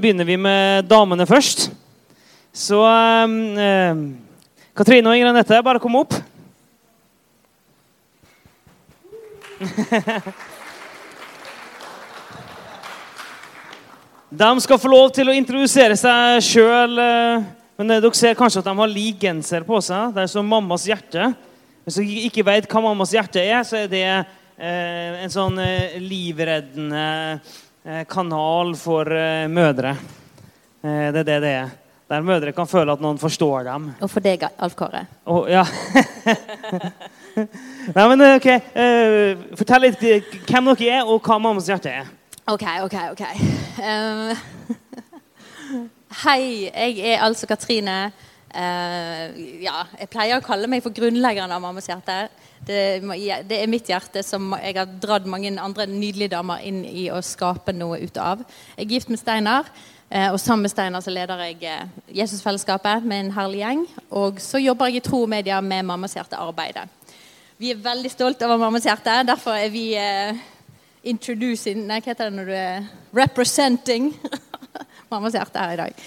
Begynner vi med damene først. Så eh, Katrine og Ingrid Anette, bare kom opp. De skal få lov til å introdusere seg sjøl. Men dere ser kanskje at de har lik genser på seg. Det er som mammas hjerte. Hvis dere ikke vet hva mammas hjerte er, så er det eh, en sånn eh, livreddende eh, kanal for eh, mødre. Eh, det er det det er. Der mødre kan føle at noen forstår dem. Og for deg, Alf Kåre. Oh, ja. Nei, men ok. eh, fortell litt eh, hvem dere er, og hva mammas hjerte er. OK, OK, OK. Um, hei, jeg er altså Katrine. Eh, ja, jeg pleier å kalle meg for grunnleggeren av Mammas hjerte. Det, det er mitt hjerte som jeg har dratt mange andre nydelige damer inn i å skape noe ut av. Jeg er gift med Steinar, eh, og sammen med Steinar så leder jeg eh, Jesusfellesskapet med en herlig gjeng. Og så jobber jeg i tro og media med Mammas hjerte-arbeidet. Vi er veldig stolt over Mammas hjerte. Derfor er vi eh, introducing Nei, hva heter det når du er representing Mammas hjerte her i dag.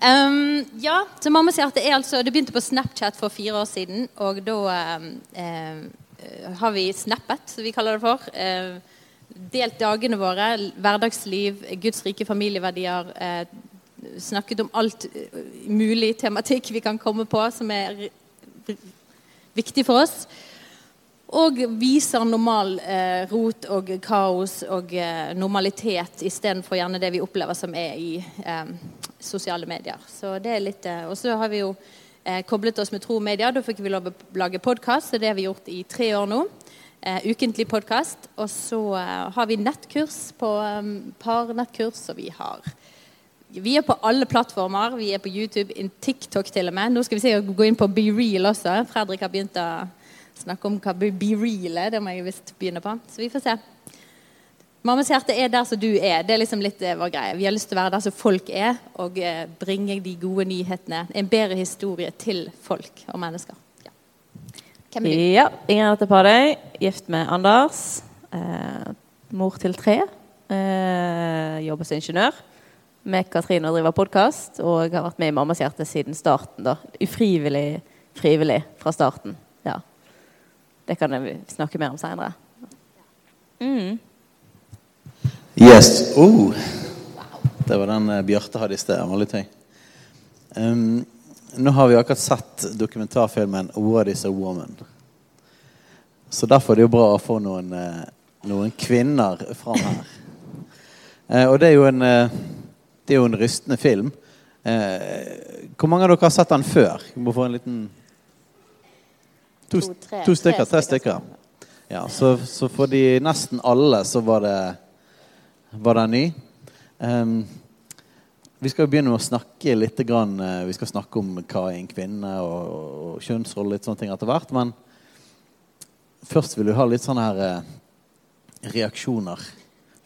Um, ja, så Mammas hjerte er altså Det begynte på Snapchat for fire år siden. Og da um, har vi snappet, som vi kaller det for. Eh, delt dagene våre, hverdagsliv, Guds rike familieverdier. Eh, snakket om alt mulig tematikk vi kan komme på som er viktig for oss. Og viser normal eh, rot og kaos og eh, normalitet istedenfor gjerne det vi opplever som er i eh, sosiale medier. Så det er litt, eh, Og så har vi jo eh, koblet oss med Tro Media. Da fikk vi lov å lage podkast, og det har vi gjort i tre år nå. Eh, ukentlig podkast. Og så eh, har vi nettkurs på um, par nettkurs, og vi har vi er på alle plattformer. Vi er på YouTube, in TikTok til og med. Nå skal vi se gå inn på BeReal også. Fredrik har begynt å snakke om hva BeReal er. Det må jeg visst begynne på. Så vi får se. Mammas hjerte er der som du er. Det er liksom litt eh, vår greie. Vi har lyst til å være der som folk er, og eh, bringe de gode nyhetene. En bedre historie til folk og mennesker. Ja. Hvem er du? Ja, Inger Anette Padøy, gift med Anders. Eh, mor til tre. Eh, jobber som ingeniør. Med Katrine og driver podkast. Og har vært med i Mammas hjerte siden starten. da. Ufrivillig frivillig fra starten. Ja. Det kan vi snakke mer om seinere. Mm. Yes. Oh. Det var den eh, Bjarte hadde i sted. Han var litt høy. Um, nå har vi akkurat sett dokumentarfilmen 'What is a woman'. Så derfor er det jo bra å få noen, eh, noen kvinner fram her. Uh, og det er jo en, det er jo en rystende film. Uh, hvor mange av dere har sett den før? Vi må få en liten To, To, tre- to stykker. tre stykker. Ja, så, så for de nesten alle så var det var den ny. Um, vi skal begynne med å snakke litt grann, eh, Vi skal snakke om hva er en kvinne og, og kjønnsrolle litt sånne ting etter hvert. Men først vil du ha litt sånne her eh, reaksjoner.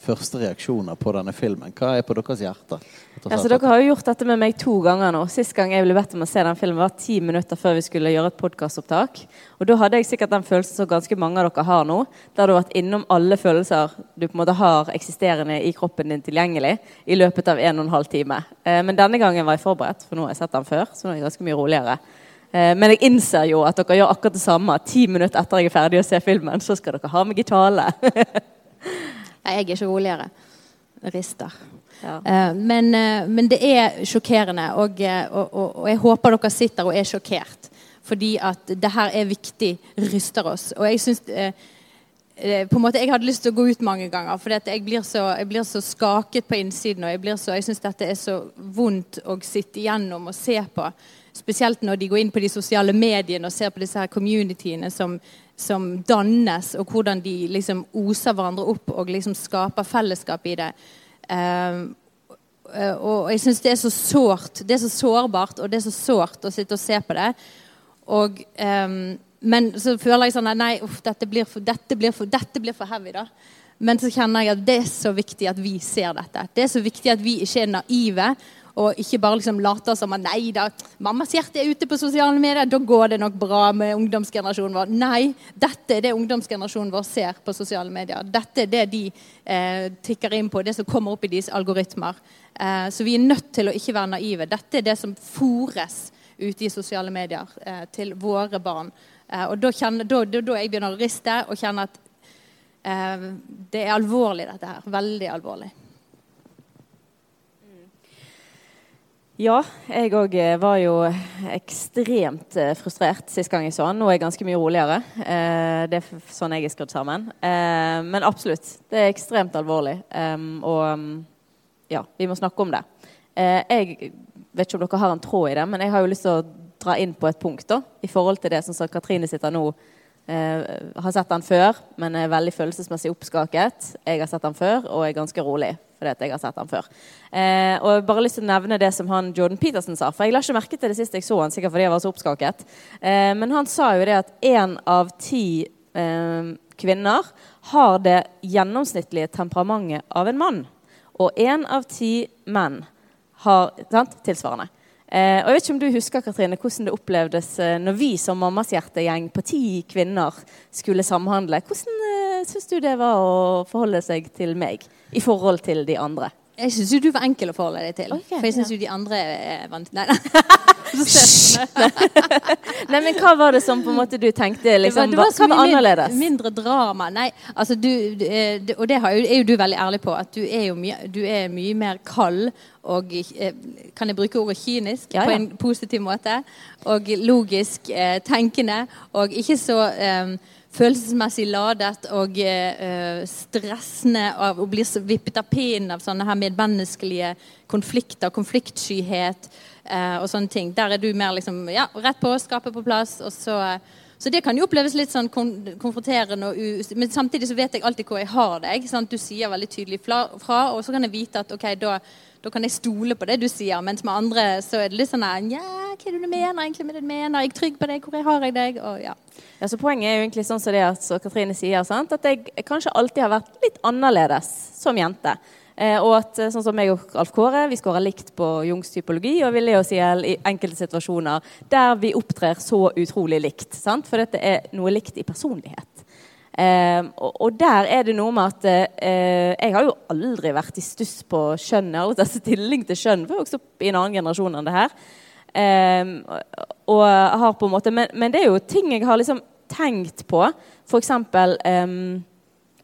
Første reaksjoner på denne filmen. Hva er på deres hjerte? Ja, så Dere har jo gjort dette med meg to ganger nå. Sist gang jeg ble bedt om å se den filmen, var ti minutter før vi skulle gjøre et podkastopptak. Og da hadde jeg sikkert den følelsen som ganske mange av dere har nå. Der du har vært innom alle følelser du på en måte har eksisterende i kroppen din tilgjengelig i løpet av en og en halv time. Eh, men denne gangen var jeg forberedt, for nå har jeg sett den før. så nå er jeg ganske mye roligere. Eh, men jeg innser jo at dere gjør akkurat det samme. Ti minutter etter jeg er ferdig å se filmen, så skal dere ha meg i tale. Nei, jeg er ikke roligere. Rister. ja. Eh, men, eh, men det er sjokkerende, og, eh, og, og, og jeg håper dere sitter og er sjokkert. Fordi at det her er viktig, ryster oss. Og jeg eh, på en måte, Jeg hadde lyst til å gå ut mange ganger, for jeg, blir så- jeg blir så skaket på innsiden. Og jeg, blir så, jeg syns dette er så vondt å sitte igjennom og se på. Spesielt når de går inn på de sosiale mediene og ser på disse her communityene som, som dannes, og hvordan de liksom oser hverandre opp og liksom skaper fellesskap i det. Eh, og jeg syns det er så sårt. Det er så sårbart, og det er så sårt å sitte og se på det. Og, um, men så føler jeg sånn Nei, uff, dette blir for, dette blir for, dette blir for heavy, da. Men så kjenner jeg at det er så viktig at vi ser dette. Det er så viktig at vi ikke er naive. Og ikke bare liksom late som at nei da, mammas hjerte er ute på sosiale medier, da går det nok bra med ungdomsgenerasjonen vår. Nei, dette er det ungdomsgenerasjonen vår ser på sosiale medier. Dette er det de eh, tikker inn på, det som kommer opp i deres algoritmer. Eh, så vi er nødt til å ikke være naive. Dette er det som fòres ute i sosiale medier eh, til våre barn. Eh, og da, kjenner, da, da, da jeg begynner å riste og kjenne at eh, det er alvorlig, dette her. Veldig alvorlig. Ja, jeg òg var jo ekstremt eh, frustrert sist gang jeg så den. Nå er jeg ganske mye roligere. Eh, det er sånn jeg er skrudd sammen. Eh, men absolutt, det er ekstremt alvorlig. og ja, vi må snakke om det. jeg vet ikke om dere har en tråd i det, men jeg har jo lyst til å dra inn på et punkt da, i forhold til det som Katrine sitter nå. har sett den før, men er veldig følelsesmessig oppskaket. Jeg har sett den før og er ganske rolig fordi jeg har sett han før. Eh, og jeg bare lyst til å nevne det som han Jordan Peterson sa. For jeg la ikke merke til det sist jeg så han, sikkert fordi jeg var så oppskaket. Eh, men han sa jo det at én av ti eh, kvinner har det gjennomsnittlige temperamentet av en mann. Og én av ti menn har sant, tilsvarende. Eh, og jeg vet ikke om du husker Katrine, hvordan det opplevdes eh, når vi som Mammas hjertegjeng på ti kvinner skulle samhandle. Hvordan eh, syns du det var å forholde seg til meg i forhold til de andre? Jeg syns jo du var enkel å forholde deg til. Okay, for jeg syns ja. jo de andre er vant Nei, nei. nei, men hva var det som på en måte du tenkte liksom, det var, det var var annerledes? Mindre drama. Nei, altså du Og det er jo du veldig ærlig på, at du er jo mye, du er mye mer kald og eh, Kan jeg bruke ordet kynisk ja, ja. på en positiv måte? Og logisk eh, tenkende. Og ikke så eh, følelsesmessig ladet og eh, stressende av å bli vippet av pinnen av sånne her medmenneskelige konflikter, konfliktskyhet eh, og sånne ting. Der er du mer liksom, ja, rett på, skapet på plass. og så... Så det kan jo oppleves litt sånn konfronterende, men samtidig så vet jeg alltid hvor jeg har deg. Sant? Du sier veldig tydelig fra, og så kan jeg vite at ok, da da kan jeg stole på det du sier. Mens med andre så er det litt sånn Ja, hva er det du mener egentlig med det du mener? Er jeg trygg på deg? Hvor har jeg deg? Og, ja. ja. så Poenget er jo egentlig sånn som det at så Katrine sier, sant? at jeg kanskje alltid har vært litt annerledes som jente. Eh, og at sånn som meg og Alf Kåre, vi skårer likt på Jungs typologi og vil oss i i enkelte situasjoner der vi opptrer så utrolig likt. Sant? For dette er noe likt i personlighet. Eh, og, og, der er det noe med at eh, Jeg har jo aldri vært i stuss på har aldri tatt stilling til kjønn, for jeg vokste opp i en annen generasjon enn det her. Eh, og har på en måte, men, men, det er jo ting jeg har liksom tenkt på. F.eks. Eh,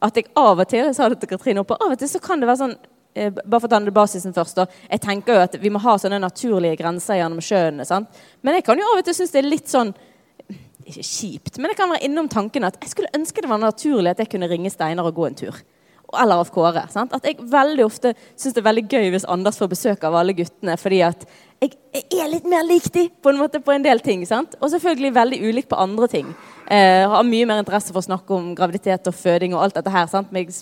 at jeg av og til jeg sa det til Katrine oppe, av og til så kan det være sånn eh, bare for å ta den basisen først da, Jeg tenker jo at vi må ha sånne naturlige grenser gjennom sjøene. Men jeg kan jo av og til synes det er litt sånn ikke kjipt, men det kan være innom tanken at jeg skulle ønske det var naturlig at jeg kunne ringe Steinar og gå en tur. Eller av Kåre. Sant? At jeg veldig ofte syns det er veldig gøy hvis Anders får besøk av alle guttene. fordi at jeg, jeg er litt mer lik de på en måte på en del ting. Sant? Og selvfølgelig veldig ulik på andre ting. Eh, har mye mer interesse for å snakke om graviditet og føding og alt dette her. Sant? Men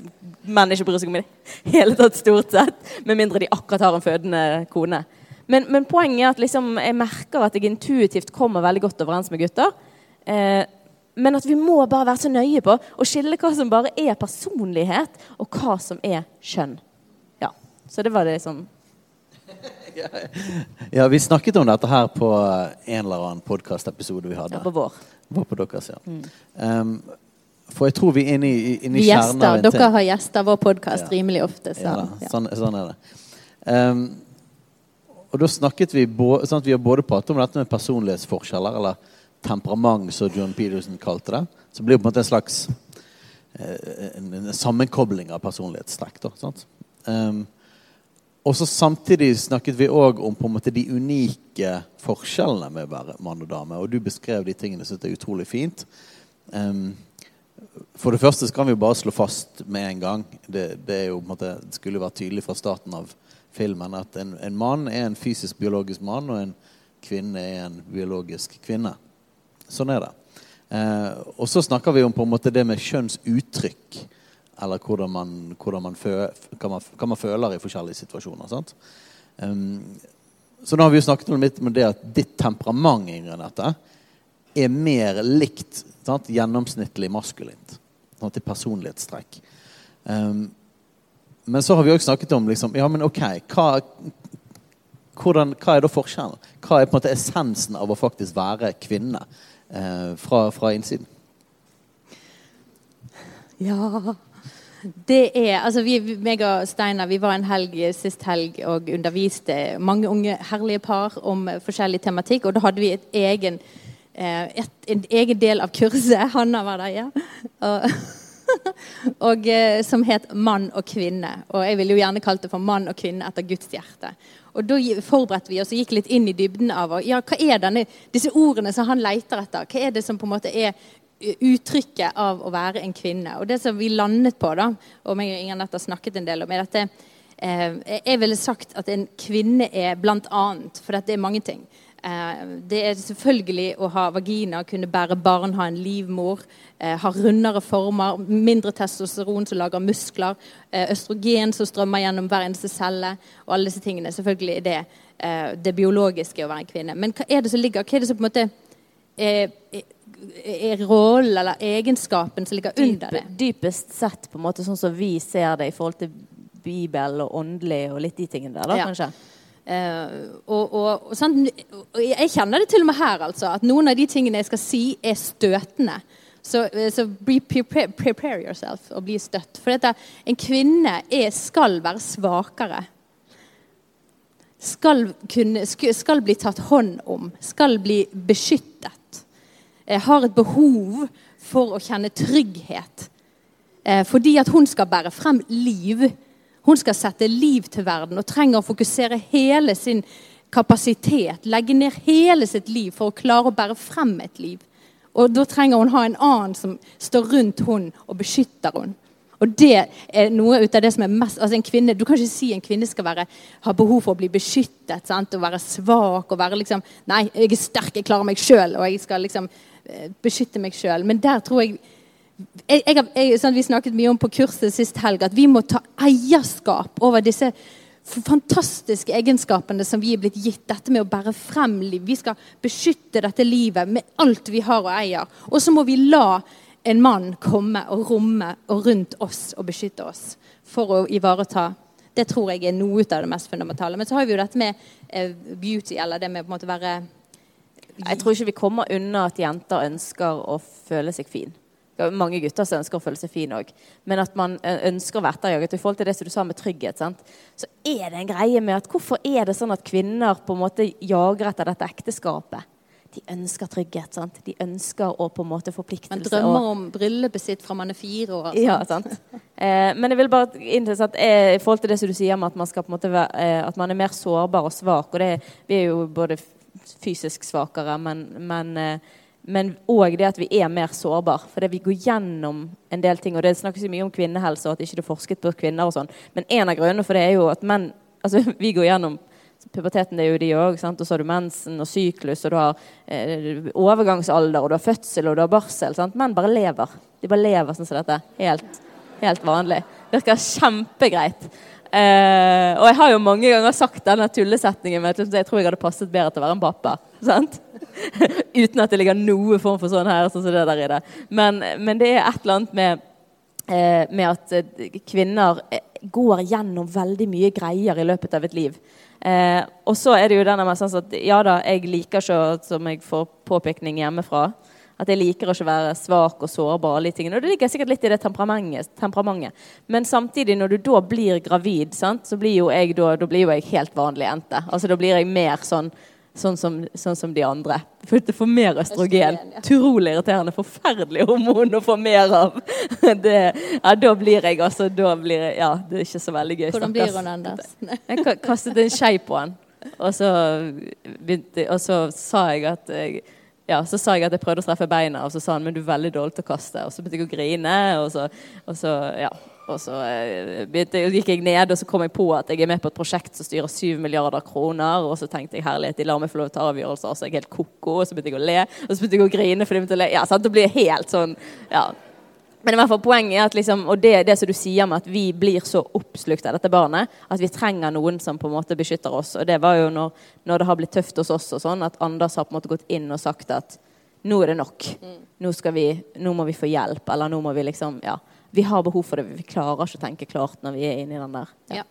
menn ikke bryr seg om det hele tatt, stort sett. Med mindre de akkurat har en fødende kone. Men, men poenget er at liksom, jeg merker at jeg intuitivt kommer veldig godt overens med gutter. Eh, men at vi må bare være så nøye på å skille hva som bare er personlighet, og hva som er kjønn. Ja, Så det var det liksom Ja, vi snakket om dette her på en eller annen podkastepisode vi hadde. Ja, på vår. Var på deres, ja. Mm. Um, for jeg tror vi er inne i, inne i kjernen av en ting. Dere har gjester vår podkast ja. rimelig ofte. Så. Ja, da, Sånn, sånn, er det. Um, og da snakket vi sånn at vi har både pratet om dette med personlighetsforskjeller, eller temperament, som John Peterson kalte det. Så blir det på en måte en slags eh, en, en sammenkobling av personlighetstrekk. Um, og så Samtidig snakket vi òg om på en måte de unike forskjellene med å være mann og dame. Og du beskrev de tingene som er utrolig fint. Um, for det første så kan vi jo bare slå fast med en gang det, det, jo, måte, det skulle vært tydelig fra starten av filmen at en, en mann er en fysisk biologisk mann, og en kvinne er en biologisk kvinne. Sånn er det. Eh, og så snakker vi om på en måte det med kjønnsuttrykk. Eller hvordan man, hvordan man, føler, hva, man, hva man, føler i forskjellige situasjoner. Sant? Um, så nå har vi jo snakket litt om det at ditt temperament Ingrid, er mer likt sant? gjennomsnittlig maskulint. Sant? Til personlighetstrekk. Um, men så har vi òg snakket om liksom, ja, men ok, hva, hvordan, hva er da forskjellen? Hva er på en måte essensen av å faktisk være kvinne eh, fra, fra innsiden? Ja det er, altså vi, meg og Steinar vi var en helg sist helg og underviste mange unge herlige par om forskjellig tematikk. Og da hadde vi et egen, eh, et, en egen del av kurset. Hanna var der, ja. Og, og, eh, som het 'Mann og kvinne'. Og jeg ville jo gjerne kalt det for 'Mann og kvinne etter Guds hjerte'. Og Da forberedte vi oss og gikk litt inn i dybden av ja, hva er denne, disse ordene som han leter etter. Hva er det som på en måte er uttrykket av å være en kvinne. Og det som vi landet på, da, og meg og Inger har snakket en del om, er dette eh, Jeg ville sagt at en kvinne er blant annet, for dette er mange ting. Eh, det er selvfølgelig å ha vagina, kunne bære barn, ha en livmor, eh, ha rundere former, mindre testosteron som lager muskler, eh, østrogen som strømmer gjennom hver eneste celle, og alle disse tingene. Selvfølgelig er det det biologiske å være en kvinne. Men hva er det som ligger Hva er det som på en måte er, er rollen eller egenskapen som ligger under det. Dypest sett, på en måte sånn som vi ser det i forhold til Bibel og åndelig og litt de tingene der, da, ja. kanskje? Uh, og, og, og, jeg kjenner det til og med her, altså. At noen av de tingene jeg skal si, er støtende. Så, uh, så prepare, prepare, yourself og bli støtt. For dette, en kvinne er, skal være svakere. Skal, kunne, skal bli tatt hånd om. Skal bli beskyttet. Jeg har et behov for å kjenne trygghet. Eh, fordi at hun skal bære frem liv. Hun skal sette liv til verden og trenger å fokusere hele sin kapasitet, legge ned hele sitt liv for å klare å bære frem et liv. Og Da trenger hun ha en annen som står rundt hun og beskytter hun. Og det er noe ut av det som er mest altså en kvinne, Du kan ikke si en kvinne skal være, ha behov for å bli beskyttet sant? og være svak. og være liksom, Nei, jeg er sterk, jeg klarer meg sjøl. Og jeg skal liksom Eh, beskytte meg sjøl. Men der tror jeg, jeg, jeg, jeg sånn Vi snakket mye om på kurset sist helg at vi må ta eierskap over disse fantastiske egenskapene som vi er blitt gitt. Dette med å bære frem liv. Vi skal beskytte dette livet med alt vi har og eier. Og så må vi la en mann komme og romme og rundt oss og beskytte oss for å ivareta Det tror jeg er noe av det mest fundamentale. Men så har vi jo dette med eh, beauty, eller det med å være jeg tror ikke vi kommer unna at jenter ønsker å føle seg fin. Mange gutter som ønsker å føle seg fin òg. Men at man ønsker å være etterjaget. I forhold til det som du sa med trygghet, sant? så er det en greie med at hvorfor er det sånn at kvinner på en måte jager etter dette ekteskapet? De ønsker trygghet. sant? De ønsker å på en måte forpliktelse. Man drømmer om bryllupet sitt fra man er fire år. Sant? Ja, sant? Eh, men jeg vil bare inn at eh, i forhold til det som du sier om at man, skal på en måte være, eh, at man er mer sårbar og svak og det, Vi er jo både fysisk svakere, men men òg det at vi er mer sårbare. Fordi vi går gjennom en del ting. Og det snakkes mye om kvinnehelse og at ikke det er forsket på kvinner og sånn. Men en av grunnene for det er jo at menn altså Vi går gjennom Puberteten det er jo de òg. Og så har du mensen og syklus, og du har eh, overgangsalder, og du har fødsel og du har barsel. Sant? Menn bare lever. De bare lever sånn som dette. Helt, helt vanlig. Virker kjempegreit. Eh, og jeg har jo mange ganger sagt denne tullesetningen med jeg tror jeg hadde passet bedre til å være en pappa. Sant? Uten at det ligger noe form for sånn her, sånn som det der i det. Men, men det er et eller annet med, eh, med at eh, kvinner eh, går gjennom veldig mye greier i løpet av et liv. Eh, og så er det jo denne med sånn at ja da, jeg liker ikke som jeg får påpekning hjemmefra. At jeg liker å ikke være svak og sårbar. Og, og det ligger sikkert litt i det temperamentet. temperamentet. Men samtidig, når du da blir gravid, sant, så blir jo jeg da, da blir jo jeg helt vanlig jente. Altså Da blir jeg mer sånn, sånn, som, sånn som, de andre. For du får mer østrogen. Utrolig ja. Irriterende. Forferdelig hormon å få mer av. Det, ja, da blir jeg altså da blir jeg, Ja, det er ikke så veldig gøy. Hvordan blir hun, Anders? Jeg kastet en skei på han. Og så, begynte, og så sa jeg at jeg ja, så sa jeg at jeg prøvde å streffe beina, og så sa han men du er veldig dårlig til å kaste. Og så begynte jeg å grine, og så, og så, ja, og så eh, begynte, gikk jeg ned, og så kom jeg på at jeg er med på et prosjekt som styrer 7 milliarder kroner. Og så tenkte jeg herlighet, de lar meg få lov til å ta avgjørelser, og så er jeg helt ko-ko. Og så begynte jeg å le, og så begynte jeg å grine. fordi jeg begynte å le. Ja, sant? Det blir helt sånn ja. Men i hvert fall poenget er at liksom, og det er det som du sier med at vi blir så oppslukt av dette barnet, at vi trenger noen som på en måte beskytter oss. Og det var jo når, når det har blitt tøft hos oss, og sånn, at Anders har på en måte gått inn og sagt at nå er det nok. Nå, skal vi, nå må vi få hjelp, eller nå må vi liksom Ja. Vi har behov for det. Vi klarer ikke å tenke klart når vi er inni den der. Ja.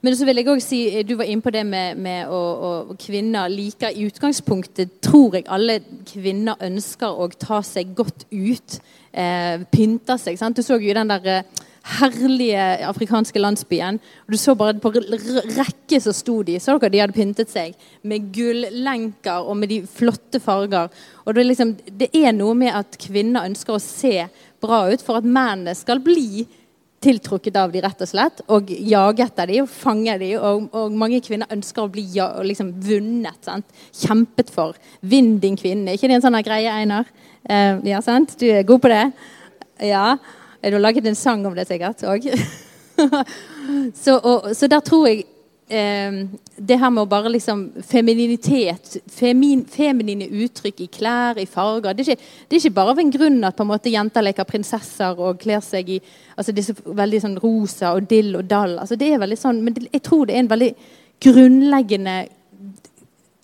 Men så vil jeg også si, Du var inne på det med, med å, å, kvinner liker I utgangspunktet tror jeg alle kvinner ønsker å ta seg godt ut. Eh, pynte seg. sant? Du så jo den der eh, herlige afrikanske landsbyen. og Du så bare på rekke så sto de. Så dere de hadde pyntet seg med gullenker og med de flotte farger. Og det liksom, det er noe med at kvinner ønsker å se bra ut for at mennene skal bli tiltrukket av de rett og slett, og jage etter de og fange de, og, og mange kvinner ønsker å bli ja, liksom vunnet. Sant? Kjempet for. Vinn din kvinne. ikke det en sånn greie, Einar? Eh, ja, sant? Du er god på det? Ja. Du har laget en sang om det sikkert òg. så, så der tror jeg eh, det her med å bare liksom Femininitet, femin, feminine uttrykk i klær, i farger det er, ikke, det er ikke bare av en grunn at på en måte jenter leker prinsesser og kler seg i altså disse veldig sånn rosa og dill og dall. altså det er veldig sånn, Men jeg tror det er en veldig grunnleggende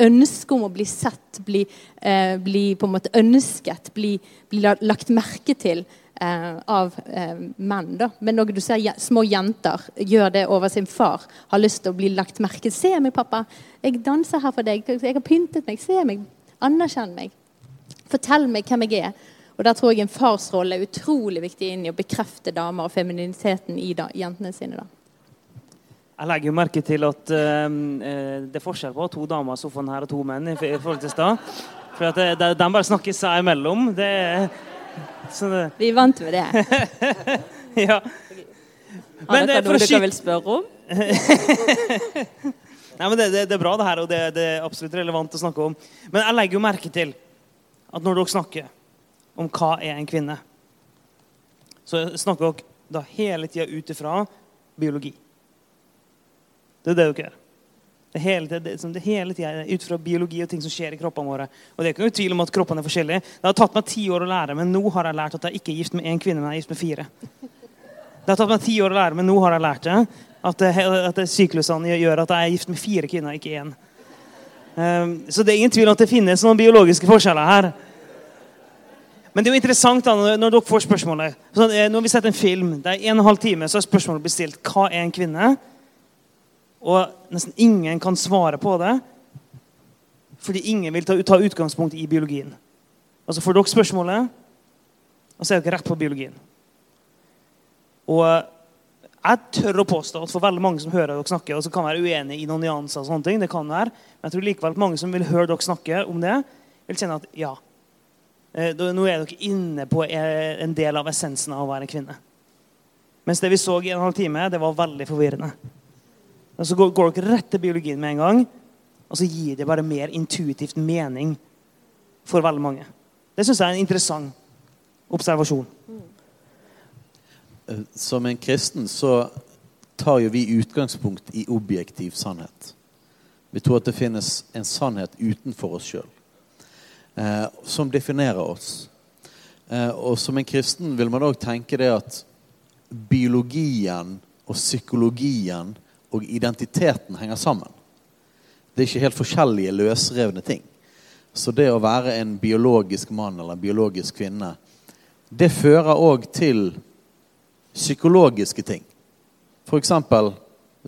ønske om å bli sett, bli, eh, bli på en måte ønsket, bli, bli lagt merke til av eh, menn. da. Men når du ser små jenter gjør det over sin far, har lyst til å bli lagt merke 'Se meg, pappa. Jeg danser her for deg. Jeg har pyntet meg. Se meg. Anerkjenn meg. Fortell meg hvem jeg er.' Og Der tror jeg en fars rolle er utrolig viktig inn i å bekrefte damer og femininiteten i da, jentene sine. da. Jeg legger jo merke til at uh, det er forskjell på to damer i sofaen her og to menn. i forhold til sted. For at de, de bare snakker seg imellom. Det er det... Vi er vant med det. ja. Har dere noe dere vil spørre om? Nei, men det, det, det, er bra, det her, og det, det, er absolutt relevant å snakke om. Men jeg legger jo merke til at når dere snakker om hva er en kvinne, så snakker dere da hele tida ut ifra biologi. Det er det dere gjør. Det hele, det, det, det hele tida ut fra biologi og ting som skjer i kroppene våre. Og det er ikke noe tvil om at kroppene er forskjellige. Det har tatt meg ti år å lære, men nå har jeg lært at jeg ikke er gift med én kvinne, men jeg er gift med fire. Det har tatt meg ti år å lære, men nå har jeg lært det. At, at syklusene gjør at jeg er gift med fire kvinner, ikke én. Um, så det er ingen tvil om at det finnes noen biologiske forskjeller her. Men det er jo interessant da, når dere får spørsmålet. Så, eh, når vi setter en film, det er en og en halv time, så er spørsmålet bestilt hva er en kvinne og nesten ingen kan svare på det fordi ingen vil ta, utgangspunkt i biologien. Altså Får dere spørsmålet, og så er dere rett på biologien. Og jeg tør å påstå at for veldig mange som hører dere snakke, og som kan være uenig i noen nyanser, og sånne ting, det kan være, men jeg tror likevel at mange som vil høre dere snakke om det, vil kjenne at ja, eh, nå er dere inne på eh, en del av essensen av å være kvinne. Mens det vi så i en halv time, det var veldig forvirrende. Og så går, går dere rett til biologien med en gang, og så gir det bare mer intuitivt mening for veldig mange. Det syns jeg er en interessant observasjon. Eh, som en kristen så tar jo vi utgangspunkt i objektiv sannhet. Vi tror at det finnes en sannhet utenfor oss sjøl eh, som definerer oss. Eh, og som en kristen vil man òg tenke det at biologien og psykologien og identiteten henger sammen. Det er ikke helt forskjellige løsrevne ting. Så det å være en biologisk mann eller en biologisk kvinne, det fører òg til psykologiske ting. F.eks.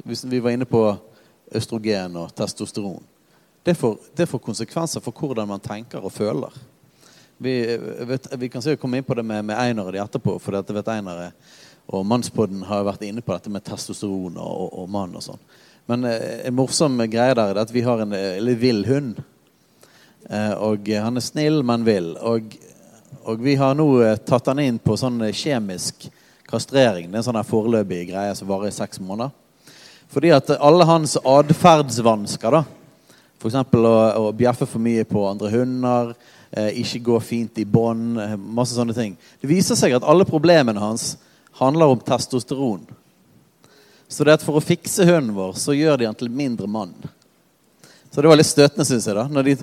hvis vi var inne på østrogen og testosteron. Det får, det får, konsekvenser for hvordan man tenker og føler. Vi, vet, vi kan sikkert komme inn på det med, med Einar og de etterpå, for dette vet Einar er og Mannspodden har vært inne på dette med testosteron og, og, og mann og sånn. Men eh, en morsom greie der er at vi har en eh, litt vill hund. Eh, og han er snill, men vill. Og, og vi har nå tatt han inn på sånn kjemisk kastrering. Det er en sånn foreløpig greie som varer i seks måneder. Fordi at alle hans atferdsvansker, da, f.eks. Å, å bjeffe for mye på andre hunder, ikke gå fint i bånd, masse sånne ting Det viser seg at alle problemene hans handler om testosteron. Så det at for å fikse hunden vår, så gjør de han til mindre mann. Så det var litt støtende, syns jeg. da, Når de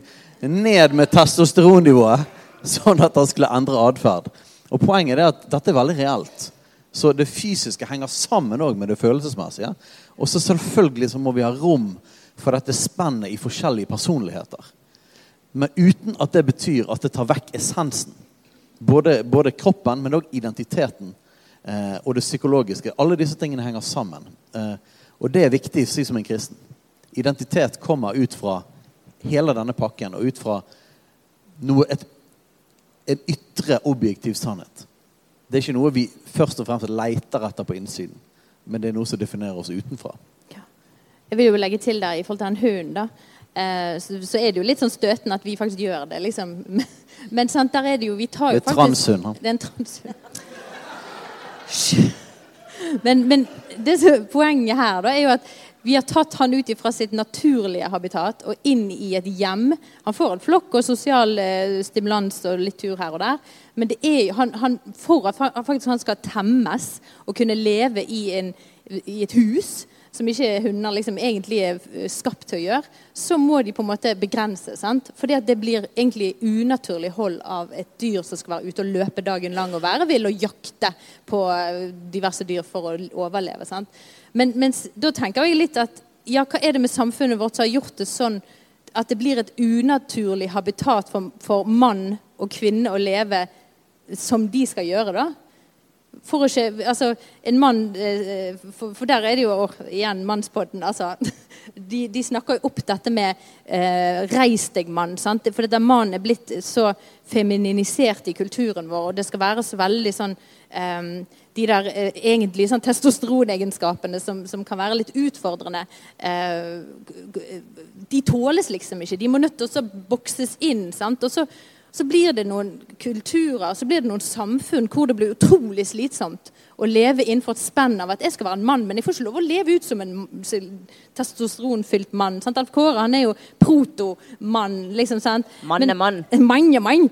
ned med testosteronnivået, sånn at han skulle endre atferd. Og Poenget er at dette er veldig reelt. Så det fysiske henger sammen òg med det følelsesmessige. Og så selvfølgelig så må vi ha rom for dette spennet i forskjellige personligheter. Men uten at det betyr at det tar vekk essensen. Både, både kroppen, men òg identiteten eh, og det psykologiske. Alle disse tingene henger sammen. Eh, og det er viktig å si som en kristen. Identitet kommer ut fra hele denne pakken og ut fra noe, et, en ytre, objektiv sannhet. Det er ikke noe vi først og fremst leter etter på innsiden, men det er noe som definerer oss utenfra. Ja. Jeg vil jo legge til der i forhold til den hunden, da. Eh, så, så, er det jo litt sånn støtende at vi faktisk gjør det, liksom. Men sant, der er det jo Vi tar jo Det er transhund. Det er en transhund. Men, men det poenget her da, er jo at vi har tatt han ut fra sitt naturlige habitat og inn i et hjem. Han får en flokk og sosial eh, stimulans og litt tur her og der. Men er, han, han, for at faktisk han skal temmes og kunne leve i, en, i et hus, som ikke hunder liksom egentlig er eh, skapt til å gjøre, så må de på en måte begrense. sant? Fordi at det blir egentlig unaturlig hold av et dyr som skal være ute og løpe dagen lang og være vill og jakte på eh, diverse dyr for å overleve. sant? Men mens, da tenker jeg litt at ja, hva er det med samfunnet vårt som har gjort det sånn at det blir et unaturlig habitat for, for mann og kvinne å leve som de skal gjøre, da? For ikke Altså, en mann eh, for, for, der er det jo igjen mannspodden. Altså, de, de, snakker jo opp dette med eh, 'reis deg, mann'. Sant? For dette mannen er blitt så femininisert i kulturen vår, og det skal være så veldig sånn eh, De der eh, egentlig sånn testosteronegenskapene som, som, kan være litt utfordrende, eh, de tåles liksom ikke. De må nødt til å bokses inn. Sant? Og så så blir det noen kulturer så blir det noen samfunn hvor det blir utrolig slitsomt å leve innenfor et spenn av at jeg skal være en mann, men jeg får ikke lov å leve ut som en testosteronfylt mann. Sant? Alf Kåre han er jo protomann. Liksom, sant? Mann er mann. Mann er mann.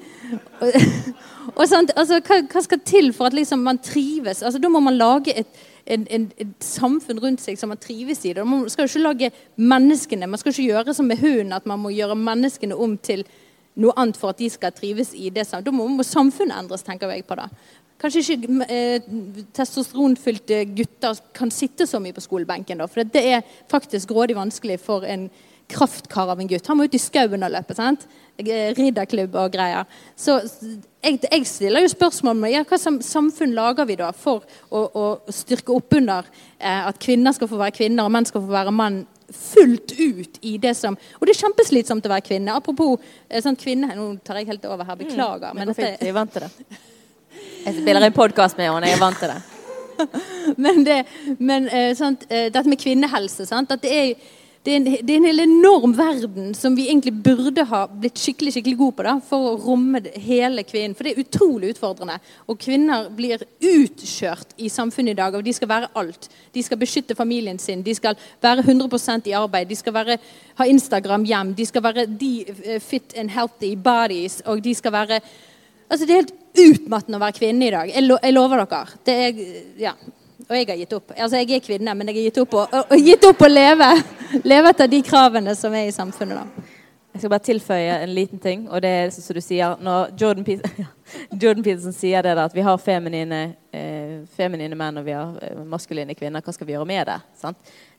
og, sant? Altså, hva, hva, skal til for at liksom, man trives? Altså, da må man lage et, en, en, et samfunn rundt seg som man trives i. Man skal jo ikke lage menneskene, man skal ikke gjøre som med hunden, at man må gjøre menneskene om til noe annet for at de skal trives i det. Da må, må samfunnet endres, tenker jeg på det. Kanskje ikke eh, testosteronfylte gutter kan sitte så mye på skolebenken. da, For det er faktisk grådig vanskelig for en kraftkar av en gutt. Han må ut i skauen og løpe. sant? Eh, ridderklubb og greier. Så jeg, jeg stiller jo spørsmål om ja, hva samfunn lager vi da for å, å styrke opp under eh, at kvinner skal få være kvinner og menn skal få være mann fullt ut i det som Og det er kjempeslitsomt å være kvinne. Apropos eh, sånn kvinne Nå tar jeg helt over her, beklager. Mm, men fint. jeg er vant til det. Jeg spiller en podkast med henne, jeg er vant til det. men det, men sånt, dette med kvinnehelse sant? At det er det er, en, det er, en, enorm verden som vi egentlig burde ha blitt skikkelig skikkelig gode på da, for å romme hele kvinnen. For det er utrolig utfordrende. Og kvinner blir utkjørt i samfunnet i dag. og De skal være alt. De skal beskytte familien sin, de skal være 100% i arbeid, de skal være, ha Instagram hjem, de skal være de eh, fit and healthy bodies, og de skal være Altså, det er helt utmattende å være kvinne i dag. Jeg, lo, jeg lover dere. Det er, ja, og jeg har gitt opp. Altså, jeg er kvinne, men jeg har gitt opp å, å, gitt opp å leve, leve, etter de kravene som er i samfunnet. da. Jeg skal bare tilføye en liten ting. og det er som du sier, Når Jordan, Peterson, Jordan Peterson sier det da, at vi har feminine, eh, feminine, menn og vi har eh, maskuline kvinner, hva skal vi gjøre med det?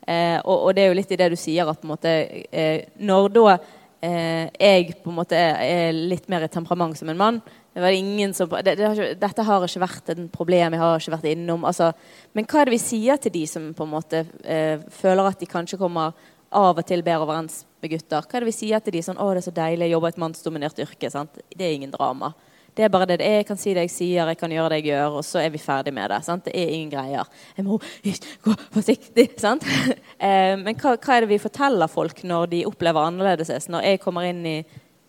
Eh, og, og, det er jo litt i det du sier, at på en måte, eh, når da eh, jeg på en måte er, er litt mer i temperament som en mann, det som, det, det har ikke, dette har ikke vært et problem jeg har ikke vært innom. Altså, men hva er det vi sier til de som på en måte eh, føler at de kanskje kommer av og til bedre overens med gutter? Hva er det vi sier til de sånn 'Å, det er så deilig å jobbe i et mannsdominert yrke.' Sant? Det er ingen drama. Det er bare det det er. Jeg kan si det jeg sier, jeg kan gjøre det jeg gjør, og så er vi ferdig med det. Sant? Det er ingen greier. Jeg må gå forsiktig. Sant? eh, men hva, hva, er det vi forteller folk når de opplever annerledes? Når jeg kommer inn i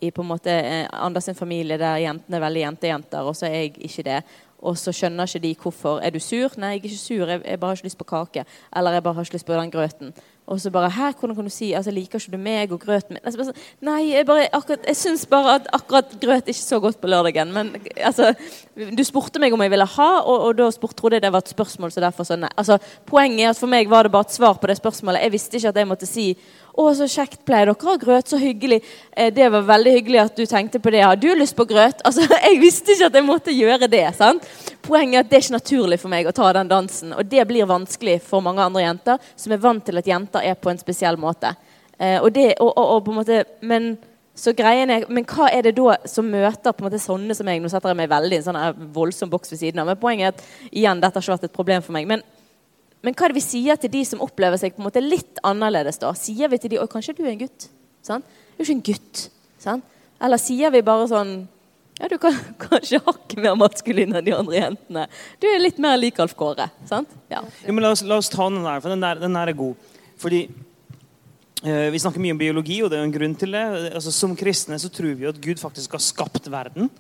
i på en måte eh, Anders familie der jentene er veldig jentejenter, og så er jeg ikke det. Og så skjønner ikke de hvorfor. Er du sur? Nei, jeg er ikke sur. Jeg bare har ikke lyst på kake. Eller jeg bare har ikke lyst på den grøten. Og så bare Her, hvordan kan du si altså, Liker ikke du meg og grøten min? Altså, sånn, nei, jeg, bare, jeg syns bare at akkurat grøt ikke så godt på lørdagen. Men altså Du spurte meg om jeg ville ha, og, og da spurte, trodde jeg det var et spørsmål. Så derfor så nei. Altså, poenget er at for meg var det bare et svar på det spørsmålet. Jeg visste ikke at jeg måtte si 'Å, så kjekt. Pleier dere å ha grøt? Så hyggelig.' Eh, 'Det var veldig hyggelig at du tenkte på det. Har du lyst på grøt?' Altså, Jeg visste ikke at jeg måtte gjøre det. sant? Poenget er at det er ikke naturlig for meg å ta den dansen. Og det blir vanskelig for mange andre jenter som er vant til at jenter er på en spesiell måte. Eh, og det, og, og, og på en måte, men så greien er, men hva er det da som møter på en måte sånne som meg? Nå setter jeg meg veldig i en sånn voldsom boks ved siden av. Men poenget er at igjen, dette har ikke vært et problem for meg. Men, men hva er det vi sier til de som opplever seg på en måte litt annerledes? da? Sier vi til de, «Oi, kanskje du er en gutt? Sånn? Du er ikke en gutt. Sånn? Eller sier vi bare sånn ja, du kan kanskje hakket mer maskulin enn de andre jentene. Du er litt mer lik Alf Kåre. sant? Ja. Ja, men la, oss, la oss ta den der, for den der, den der er god. Fordi eh, Vi snakker mye om biologi, og det er jo en grunn til det. Altså, som kristne så tror vi jo at Gud faktisk har skapt verden.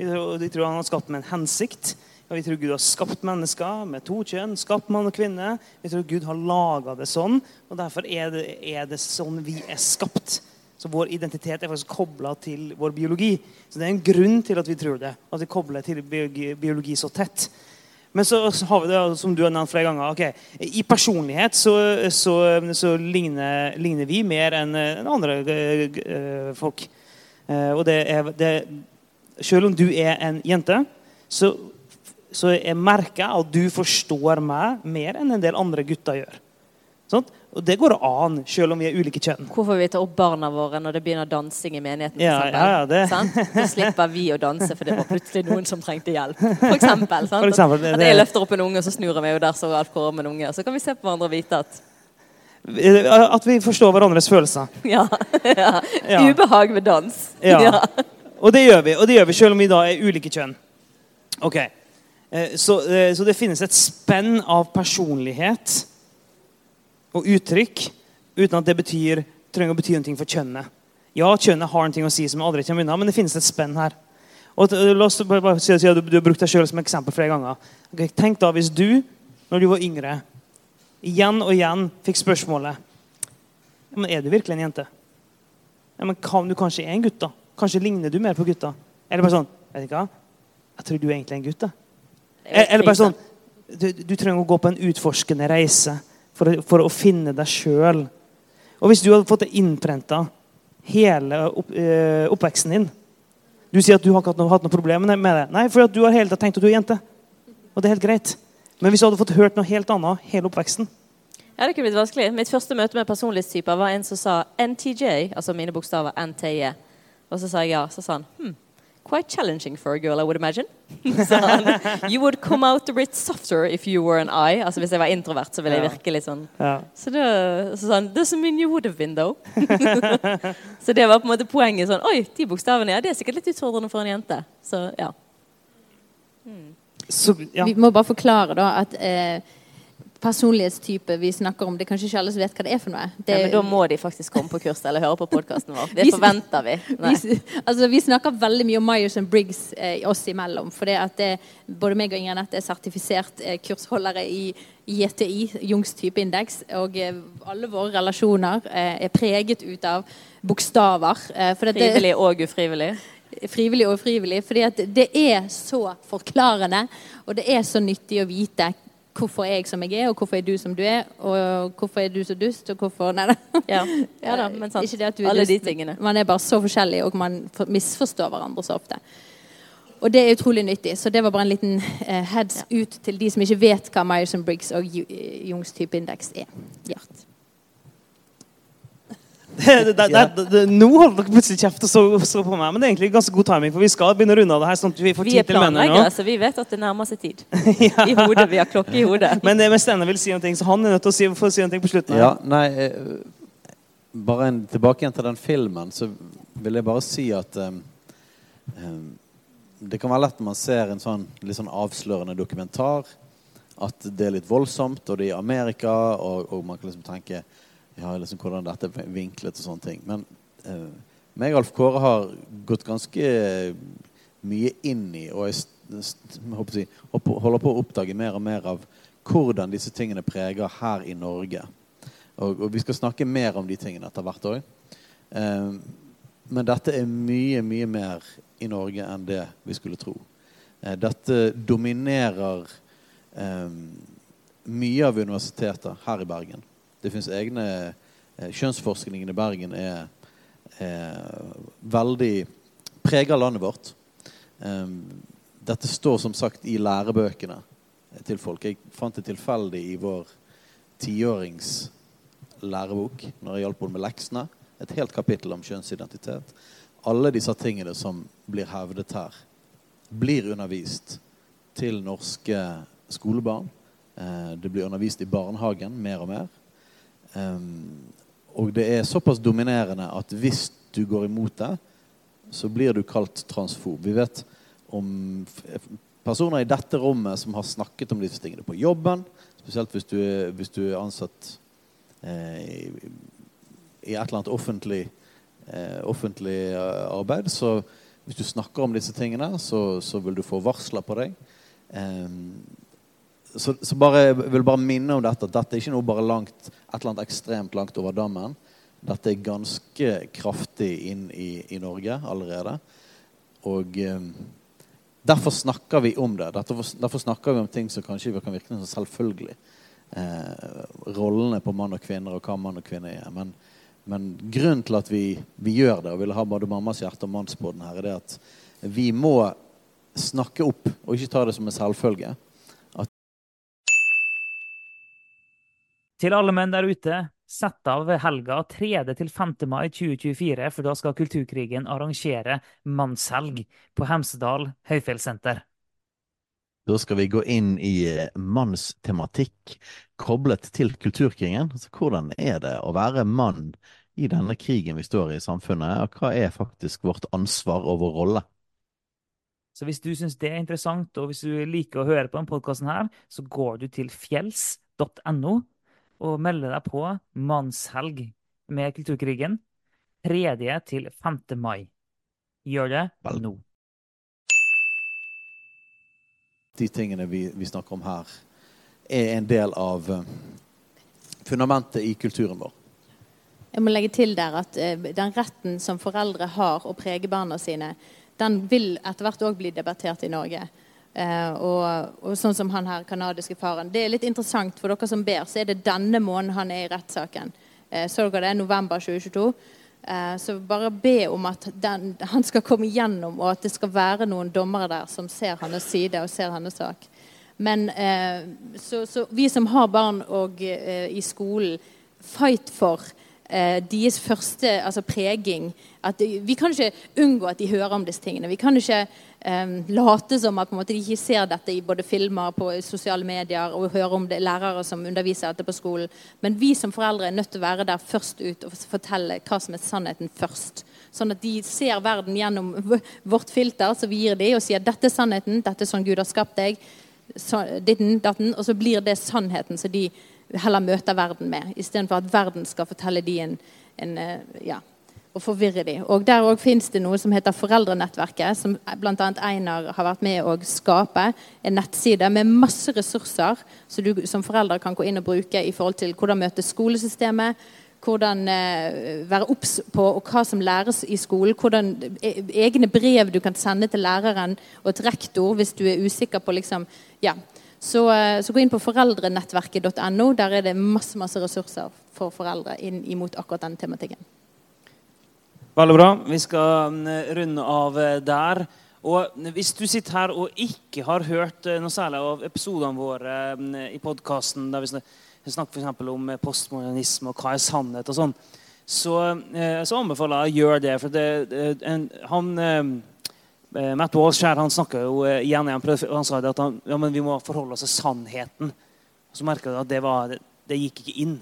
Vi tror, vi tror han har skapt med en hensikt. Vi tror Gud har skapt mennesker med to kjønn. skapt mann og kvinne. Vi tror Gud har laga det sånn, og derfor er det, er det sånn vi er skapt. Så vår identitet er faktisk kobla til vår biologi. Så det er en grunn til at vi tror det. At vi kobler til biologi, biologi så tett. Men så, har vi det, som du har nevnt flere ganger ok, I personlighet så, så, så ligner, ligner vi mer enn andre eh, eh, folk. Eh, og det er, det, selv om du er en jente, så, så jeg merker at du forstår meg mer enn en del andre gutter gjør. Sånn? Og det går an, selv om vi er ulike kjønn. Hvorfor vi tar opp barna våre når det begynner dansing i menigheten? Ja, ja, ja, det- Sånn? Så slipper vi å danse, for det var plutselig noen som trengte hjelp. For eksempel, sånn? For eksempel, det- At jeg løfter opp en unge, og så snur jeg meg, og der står Alf Kåre med en unge. Så kan vi se på hverandre og vite at At vi forstår hverandres følelser. ja, ja. Ubehag ved dans. Ja. Og det gjør vi, og det gjør vi selv om vi da er ulike kjønn. Ok. Eh, Så, eh, så det finnes et spenn av personlighet og uttrykk uten at det betyr, trenger å bety noe for kjønnet. Ja, kjønnet har noe å si som vi aldri kommer unna, men det finnes et spenn her. Og la oss bare, si at du, har brukt deg selv som eksempel flere ganger. Okay, tenk da hvis du, når du var yngre, igjen og igjen fikk spørsmålet men Er du virkelig en jente? Ja, men om du kanskje er en gutt, da? Kanskje ligner du mer på gutta? Eller bare sånn Vet du hva? Jeg tror du er egentlig en gutt. da. Er Eller bare sånn du, du trenger å gå på en utforskende reise for å, for å finne deg sjøl. Og hvis du hadde fått det innprenta hele opp, øh, oppveksten din Du sier at du har ikke hatt noe, hatt noe problem med det. Nei, for du har hele tiden tenkt at du er jente. Og det er helt greit. Men hvis du hadde fått hørt noe helt annet hele oppveksten Ja, det kunne blitt vanskelig. Mitt første møte med personlighetstyper var en som sa NTJ, altså mine bokstaver NTJ. Og så sa jeg ja. Så sa han hm, quite challenging for a girl, I would imagine. han, you would come out a bit softer if you were an I. Altså hvis jeg var introvert, så ville jeg virke litt sånn ja. Så, det, så sa han Doesn't mean you would have been, though. så det var på en måte poenget. sånn, Oi, de bokstavene, ja, det er sikkert litt utfordrende for en jente. Så ja. Så, ja. Vi må bare forklare da at eh, personlighetstype vi snakker om, det er kanskje ikke alle som vet hva det er for noe. Det, ja. Men da må de faktisk komme på kurs eller høre på podkasten vår. Det forventer vi. Vi, altså, vi snakker veldig mye om Myers and Briggs eh, oss imellom. For det at det, både meg og Inger Anette er sertifisert eh, kursholdere i JTI, Jungs typeindeks. Og eh, alle våre relasjoner eh, er preget ut av bokstaver. Eh, for Frivillig og ufrivillig. frivillig og ufrivillig. fordi det er så forklarende, og det er så nyttig å vite hvorfor er jeg som jeg er, og hvorfor er du som du er, og hvorfor er du så dust, og hvorfor Nei da. Ja, ja da, men sant. Ikke det at du er Alle de dust, tingene. Man er bare så forskjellig, og man misforstår hverandre så ofte. Og det er utrolig nyttig. Så det var bare en liten eh, heads ut til de som ikke vet hva Myerson Briggs og Jungs type indeks er. Gjert. Det, det, det, det, nå holder dere plutselig kjeft og så, så på meg, men det er egentlig ganske god timing, for vi skal begynne å runde av det her. sånn at vi får Vi er tid til planleggere, så vi vet at det nærmer seg tid. I hodet. Vi har klokke i hodet. Men det med Steinar vil si noe, så han er nødt til å si, få si noe på slutten. Ja, nei eh, Bare en, tilbake igjen til den filmen, så vil jeg bare si at um, um, Det kan være lett når man ser en sånn litt sånn avslørende dokumentar, at det er litt voldsomt, og det er i Amerika, og, og man kan liksom tenke ja, liksom hvordan dette er vinklet og sånne ting. Men eh, meg og Alf Kåre har gått ganske mye inn i, og jeg jeg holder på å oppdage mer og mer av hvordan disse tingene preger her i Norge. Og, og vi skal snakke mer om de tingene etter hvert òg. men dette er mye, mye mer i Norge enn det vi skulle tro. Eh, dette dominerer eh, mye av universitetet her i Bergen. Det fins egne eh, kjønnsforskningen i Bergen er, er veldig preger landet vårt. Um, dette står som sagt i lærebøkene til folk. Jeg fant det tilfeldig i vår tiårings lærebok når jeg hjalp henne med leksene. Et helt kapittel om kjønnsidentitet. Alle disse tingene som blir hevdet her, blir undervist til norske skolebarn. Eh, det blir undervist i barnehagen mer og mer. Og det er såpass dominerende at hvis du går imot det, så blir du kalt transfob. Vi vet om personer i dette rommet som har snakket om disse tingene på jobben. Spesielt hvis du, hvis du er ansatt eh, i, i, et eller annet offentlig, eh, offentlig eh, arbeid. Så hvis du snakker om disse tingene, så, så vil du få varsler på deg. Um, så, så bare, jeg vil bare minne om dette. Dette er ikke noe bare langt, et eller annet ekstremt langt over dammen. Dette er ganske kraftig inn i, i Norge allerede. Og eh, derfor snakker vi om det. Derfor, derfor, snakker vi om ting som kanskje kan virke som selvfølgelig. Eh, rollene på mann og kvinner og hva mann og kvinne er. Men, men grunnen til at vi, vi, gjør det, og vil ha både mammas hjerte og mannsbåten her, er det at vi må snakke opp og ikke ta det som en selvfølge. Til alle menn der ute, sett av helga 3. til 5. mai 2024, for da skal Kulturkrigen arrangere mannshelg på Hemsedal høyfjellssenter. Da skal vi gå inn i mannstematikk koblet til kulturkrigen. Altså, hvordan er det å være mann i denne krigen vi står i i samfunnet, og hva er faktisk vårt ansvar og vår rolle? Så hvis du syns det er interessant, og hvis du liker å høre på denne podkasten så går du til fjells.no og melde deg på Mannshelg med Kulturkrigen 3. til 5. mai. Gjør det Vel. nå. De tingene vi, vi, snakker om her, er en del av eh, fundamentet i kulturen vår. Jeg må legge til der at uh, den retten som foreldre har å prege barna sine, den vil etter hvert òg bli debattert i Norge. Uh, og, og, sånn som han her kanadiske faren. Det er litt interessant for dere som ber, så er det denne måneden han er i rettssaken. Uh, så dere det? November 2022. Uh, så bare be om at den, han skal komme igjennom, og at det skal være noen dommere der som ser hans side og ser hans sak. Men så, så, vi som har barn og, i skolen, fight for deres første altså preging. At vi kan ikke unngå at de hører om disse tingene. Vi kan ikke eh, late som at måte, de ikke ser dette i både filmer, på sosiale medier og hører om det lærere som underviser dette på skolen. Men vi som foreldre er nødt til å være der først ut og fortelle hva som er sannheten først. Sånn at de ser verden gjennom vårt filter, så vi gir dem og sier dette er sannheten, dette er sånn Gud har skapt deg. Så, ditten, datten, og så blir det sannheten som de heller møter verden med, istedenfor at verden skal fortelle dem en, en eh, ja, og forvirre dem. Og Der òg fins det noe som heter Foreldrenettverket, som bl.a. Einar har vært med å skape. En nettside med masse ressurser som du som foreldre kan gå inn og bruke i forhold til hvordan møte skolesystemet, hvordan eh, være obs på og hva som læres i skolen, hvordan e, egne brev du kan sende til læreren og til rektor hvis du er usikker på liksom, ja. Så, eh, så, gå inn på foreldrenettverket.no. Der er det masse masse ressurser for foreldre inn imot akkurat den tematikken. Veldig bra. Vi skal mm, runde av eh, der. Og Hvis du sitter her og ikke har hørt eh, noe særlig av episodene våre i podkasten, der vi snakker f.eks. om eh, postmodernisme og hva er sannhet og sånn, så, så, anbefaler jeg å gjøre det. For det, en, han, Matt Walsh han snakka jo igjen igjen han sa at han, ja, vi må forholde oss til sannheten. Og så merka du at det, var, det, gikk ikke inn.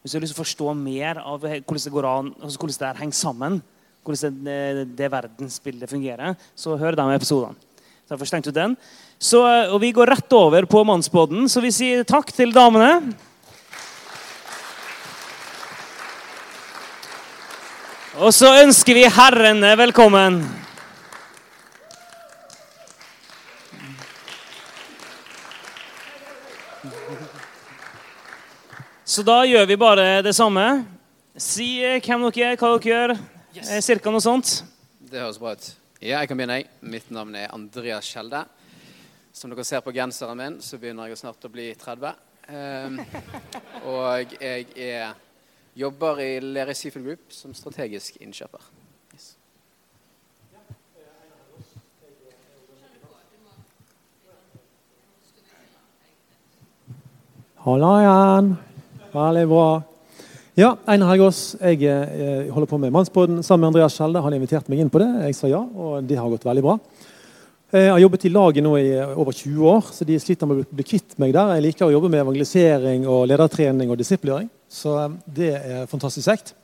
Hvis du har lyst til å forstå mer av hvordan det går an, altså hvordan det henger sammen, hvordan det, det verdensbildet fungerer, så hør de episodene. Derfor stengte du den. Så, og vi går rett over på Mannsbåten, så vi sier takk til damene. Og så ønsker vi herrene velkommen. Så da gjør vi bare det samme. Si hvem dere er, hva dere gjør. Yes. Eh, cirka noe sånt? Det høres bra ut. Ja, jeg kan begynne. Mitt navn er Andreas Skjelde. Som dere ser på genseren min, så begynner jeg snart å bli 30. Um, ehm, og jeg er Jobber i Lerøy Seafood Group som strategisk innkjøper. Yes. Halla igjen. Veldig bra. Ja, Einar Helgaas. Jeg jeg holder på med Mannsbåten sammen med Andreas Skjelde. Han inviterte meg inn på det. Jeg sa ja, og det har gått veldig bra. Eh, Jeg har jobbet i laget nå i over 20 år, så de sliter med å bli kvitt meg der. Jeg liker å jobbe med evangelisering og ledertrening og disiplering. så eh, det er fantastisk kjekt.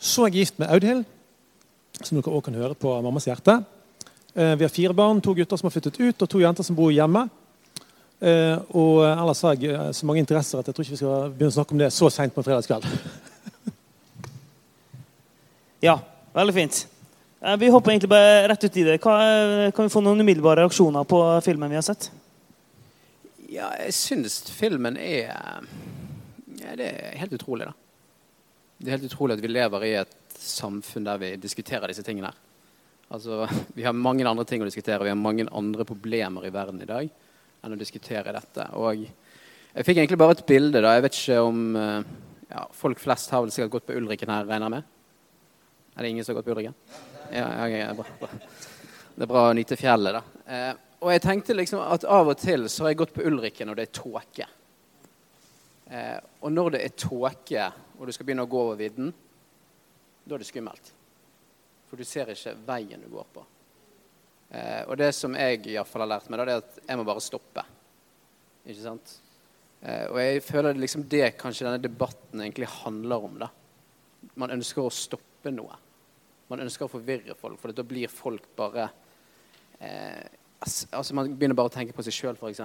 Så er jeg gift med Audhild, som dere også kan høre på Mammas hjerte. Eh, Vi har fire barn, to gutter som har flyttet ut, og to jenter som bor hjemme. Eh, og ellers har jeg eh, så mange interesser at jeg tror ikke vi skal begynne å snakke om det så seint på en fredagskveld. Ja, veldig fint. Eh, Vi hopper egentlig bare rett ut i det. Hva, eh, kan vi få noen umiddelbare reaksjoner på filmen vi har sett? Ja, jeg syns filmen er ja, Det er helt utrolig, da. Det er helt utrolig at vi lever i et samfunn der vi diskuterer disse tingene. her. Altså, Vi har mange andre ting å diskutere, vi har mange andre problemer i verden i dag enn å diskutere dette. Og jeg fikk egentlig bare et bilde. da, Jeg vet ikke om eh, ja, Folk flest har vel sikkert gått på Ulriken her, regner jeg med? Er det ingen som har gått på Ulriken? Ja, ja, ja, bra, bra. Det er bra å nyte fjellet, da. Eh, og jeg tenkte liksom at av og til så har jeg gått på Ulriken når det er tåke. Eh, og når det er tåke, og du skal begynne å gå over vidden, da er det skummelt. For du ser ikke veien du går på. Eh, og det som jeg i hvert fall har lært meg, da, det er at jeg må bare stoppe. Ikke sant? Eh, og jeg føler det liksom det kanskje denne debatten egentlig handler om. da. Man ønsker å stoppe noe. Man ønsker å forvirre folk, for da blir folk bare eh, altså Man begynner bare å tenke på seg sjøl, f.eks.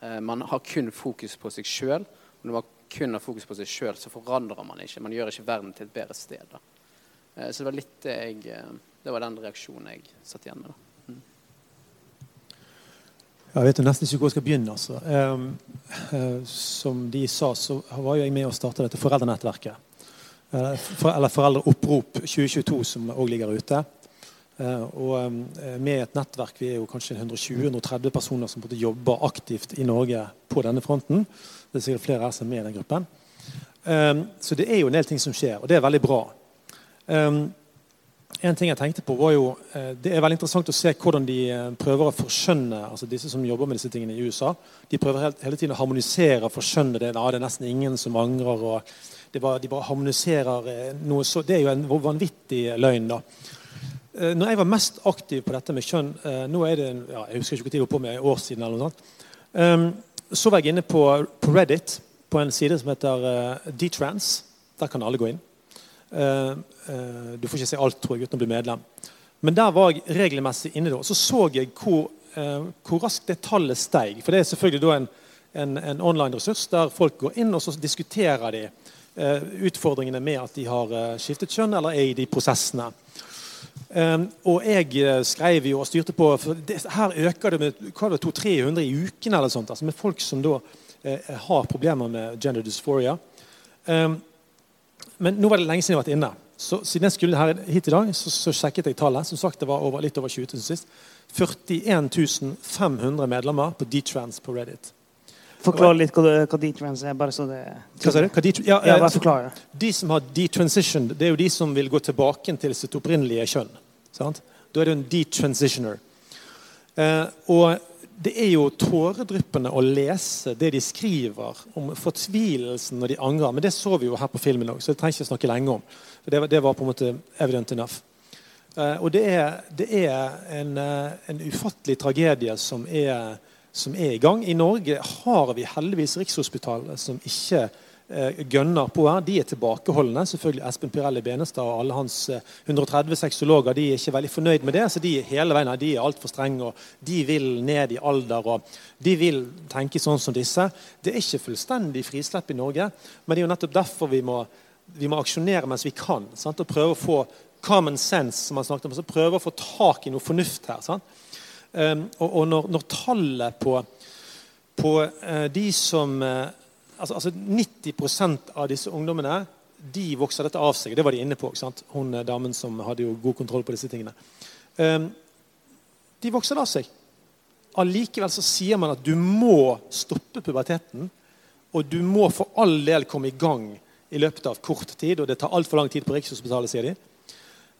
Eh, man har kun fokus på seg sjøl. Og når man kun har fokus på seg sjøl, så forandrer man ikke. Man gjør ikke verden til et bedre sted. da. Eh, så det var litt det jeg eh, Det var den reaksjonen jeg satt igjen med. da. Jeg vet jo nesten ikke hvor jeg skal begynne. altså. Eh, som de sa, så var jeg med å starte dette foreldrenettverket. For, eller Foreldreopprop 2022, som òg ligger ute. Eh, og eh, med et nettverk, vi er jo kanskje 120-130 personer som jobber aktivt i Norge på denne fronten. Det er sikkert flere her som er med i den gruppen. Så det er jo en del ting som skjer, og det er veldig bra. Ehm, en ting jeg tenkte på var jo, eh, Det er veldig interessant å se hvordan de eh, prøver å forskjønne altså disse som jobber med disse tingene i USA. De prøver hele tiden å harmonisere og forskjønne det. Ja, det er nesten ingen som angrer. og det bare, De bare harmoniserer eh, noe så Det er jo en vanvittig løgn. da. Når jeg var mest aktiv på dette med kjønn nå er det, ja, Jeg husker ikke hvor tid jeg var på med, et år siden. eller noe sånt, ehm, Så var jeg inne på, Reddit, på en side som heter Dtrans. Der kan alle gå inn. Eh, eh, du får ikke se alt tror jeg, uten å bli medlem. Men der var jeg regelmessig inne da. Så så jeg hvor, eh, hvor raskt det tallet steig. For det er selvfølgelig da en, en, en online-ressurs der folk går inn og så diskuterer de utfordringene med at de har skiftet kjønn eller er i de prosessene. Og jeg skrev jo og styrte på for det, Her øker det med hva var det, 200-300 i uken eller sånt, altså med folk som da har problemer med gender dysphoria. Men nå var det lenge siden jeg har vært inne. Så siden jeg skulle her hit i dag, så, så sjekket jeg tallet. Som sagt, det var over, litt over 20 000 sist. 41 500 medlemmer på Dtrans på Reddit. Forklar litt hva, hva D-trans er, bare så det Hva sa du? Ja, Ja, eh, bare forklare. de som har detransitioned, det er jo de som vil gå tilbake til sitt opprinnelige kjønn. Sant? Da er det en detransitioner. Eh, og det er jo tåredryppende å lese det de skriver om fortvilelsen når de angrer. Men det så vi jo her på filmen òg, så det trenger ikke snakke lenge om. Det, var- det var på en måte evident enough. Eh, og det er, det er en, eh, en ufattelig tragedie som er, som er i gang. I Norge har vi heldigvis Rikshospitalet som ikke gønner på her. De er tilbakeholdne. Selvfølgelig Espen Pirelli Benestad og alle hans eh, 130 sexologer de er ikke veldig fornøyd med det. så De er hele veien her, de er altfor strenge og de vil ned i alder. og De vil tenke sånn som disse. Det er ikke fullstendig frislepp i Norge, men det er jo nettopp derfor vi må, vi må aksjonere mens vi kan. Sant? Og prøve å få common sense, som man snakket om, så prøve å få tak i noe fornuft her. Sant? Um, og og når, når tallet på, på eh, de som eh, altså, altså 90% av disse ungdommene de vokser dette av seg. Det var de inne på. ikke sant? Hun eh, damen som hadde jo god kontroll på disse tingene. Um, de vokser det av seg. Allikevel så sier man at du må stoppe puberteten. Og du må for all del komme i gang i løpet av kort tid. Og det tar altfor lang tid på Rikshospitalet, sier de.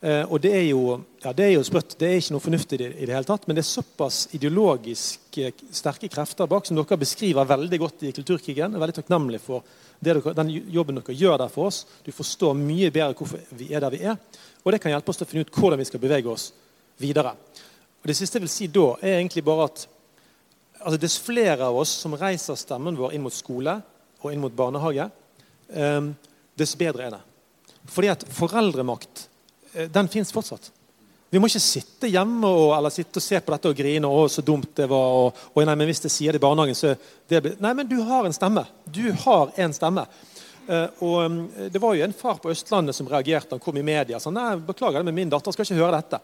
Eh, og det er jo, ja, det er jo sprøtt. Det er ikke noe fornuftig i det, i det hele tatt. Men det er såpass ideologisk eh, sterke krefter bak, som dere beskriver veldig godt i Kulturkrigen. Jeg er veldig takknemlig for dere, den jobben dere gjør der for oss. Du forstår mye bedre hvorfor vi er der vi er. Og det kan hjelpe oss til å finne ut hvordan vi skal bevege oss videre. Og Det siste jeg vil si da, er egentlig bare at altså dess flere av oss som reiser stemmen vår inn mot skole og inn mot barnehage, um, dess bedre er det. Fordi at foreldremakt den fins fortsatt. Vi må ikke sitte hjemme og, eller sitte og se på dette og grine. Å, så dumt det var, og, og nei, men hvis det sier det i barnehagen, så det blir, Nei, men du har en stemme. Du har en stemme. Uh, og um, Det var jo en far på Østlandet som reagerte. Han kom i media og sa nei, beklager det, men min datter skal ikke høre dette.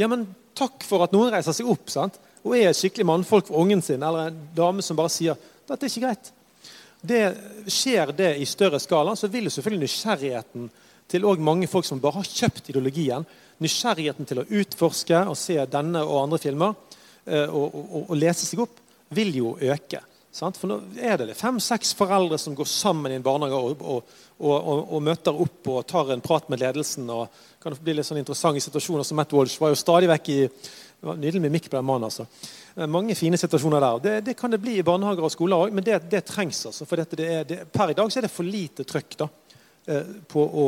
Ja, men takk for at noen reiser seg opp. sant? og er skikkelig mannfolk for ungen sin, eller en dame som bare sier dette er ikke greit. Det, skjer det i større skala, så vil jo selvfølgelig nysgjerrigheten til mange folk som bare har kjøpt ideologien, nysgjerrigheten til å utforske og se denne og andre filmer eh, og, og, og lese seg opp, vil jo øke. Sant? For nå er det fem-seks foreldre som går sammen i en barnehage og, og, møter opp og tar en prat med ledelsen. og kan bli litt sånn interessante situasjoner som Matt Walsh var jo stadig vekk i det var Nydelig mimikk på den mannen. altså. Mange fine situasjoner der. Det, det kan det bli i barnehager og skoler òg, men det, det, trengs. altså. For det er, per i dag så er det for lite trøkk da, eh, på å,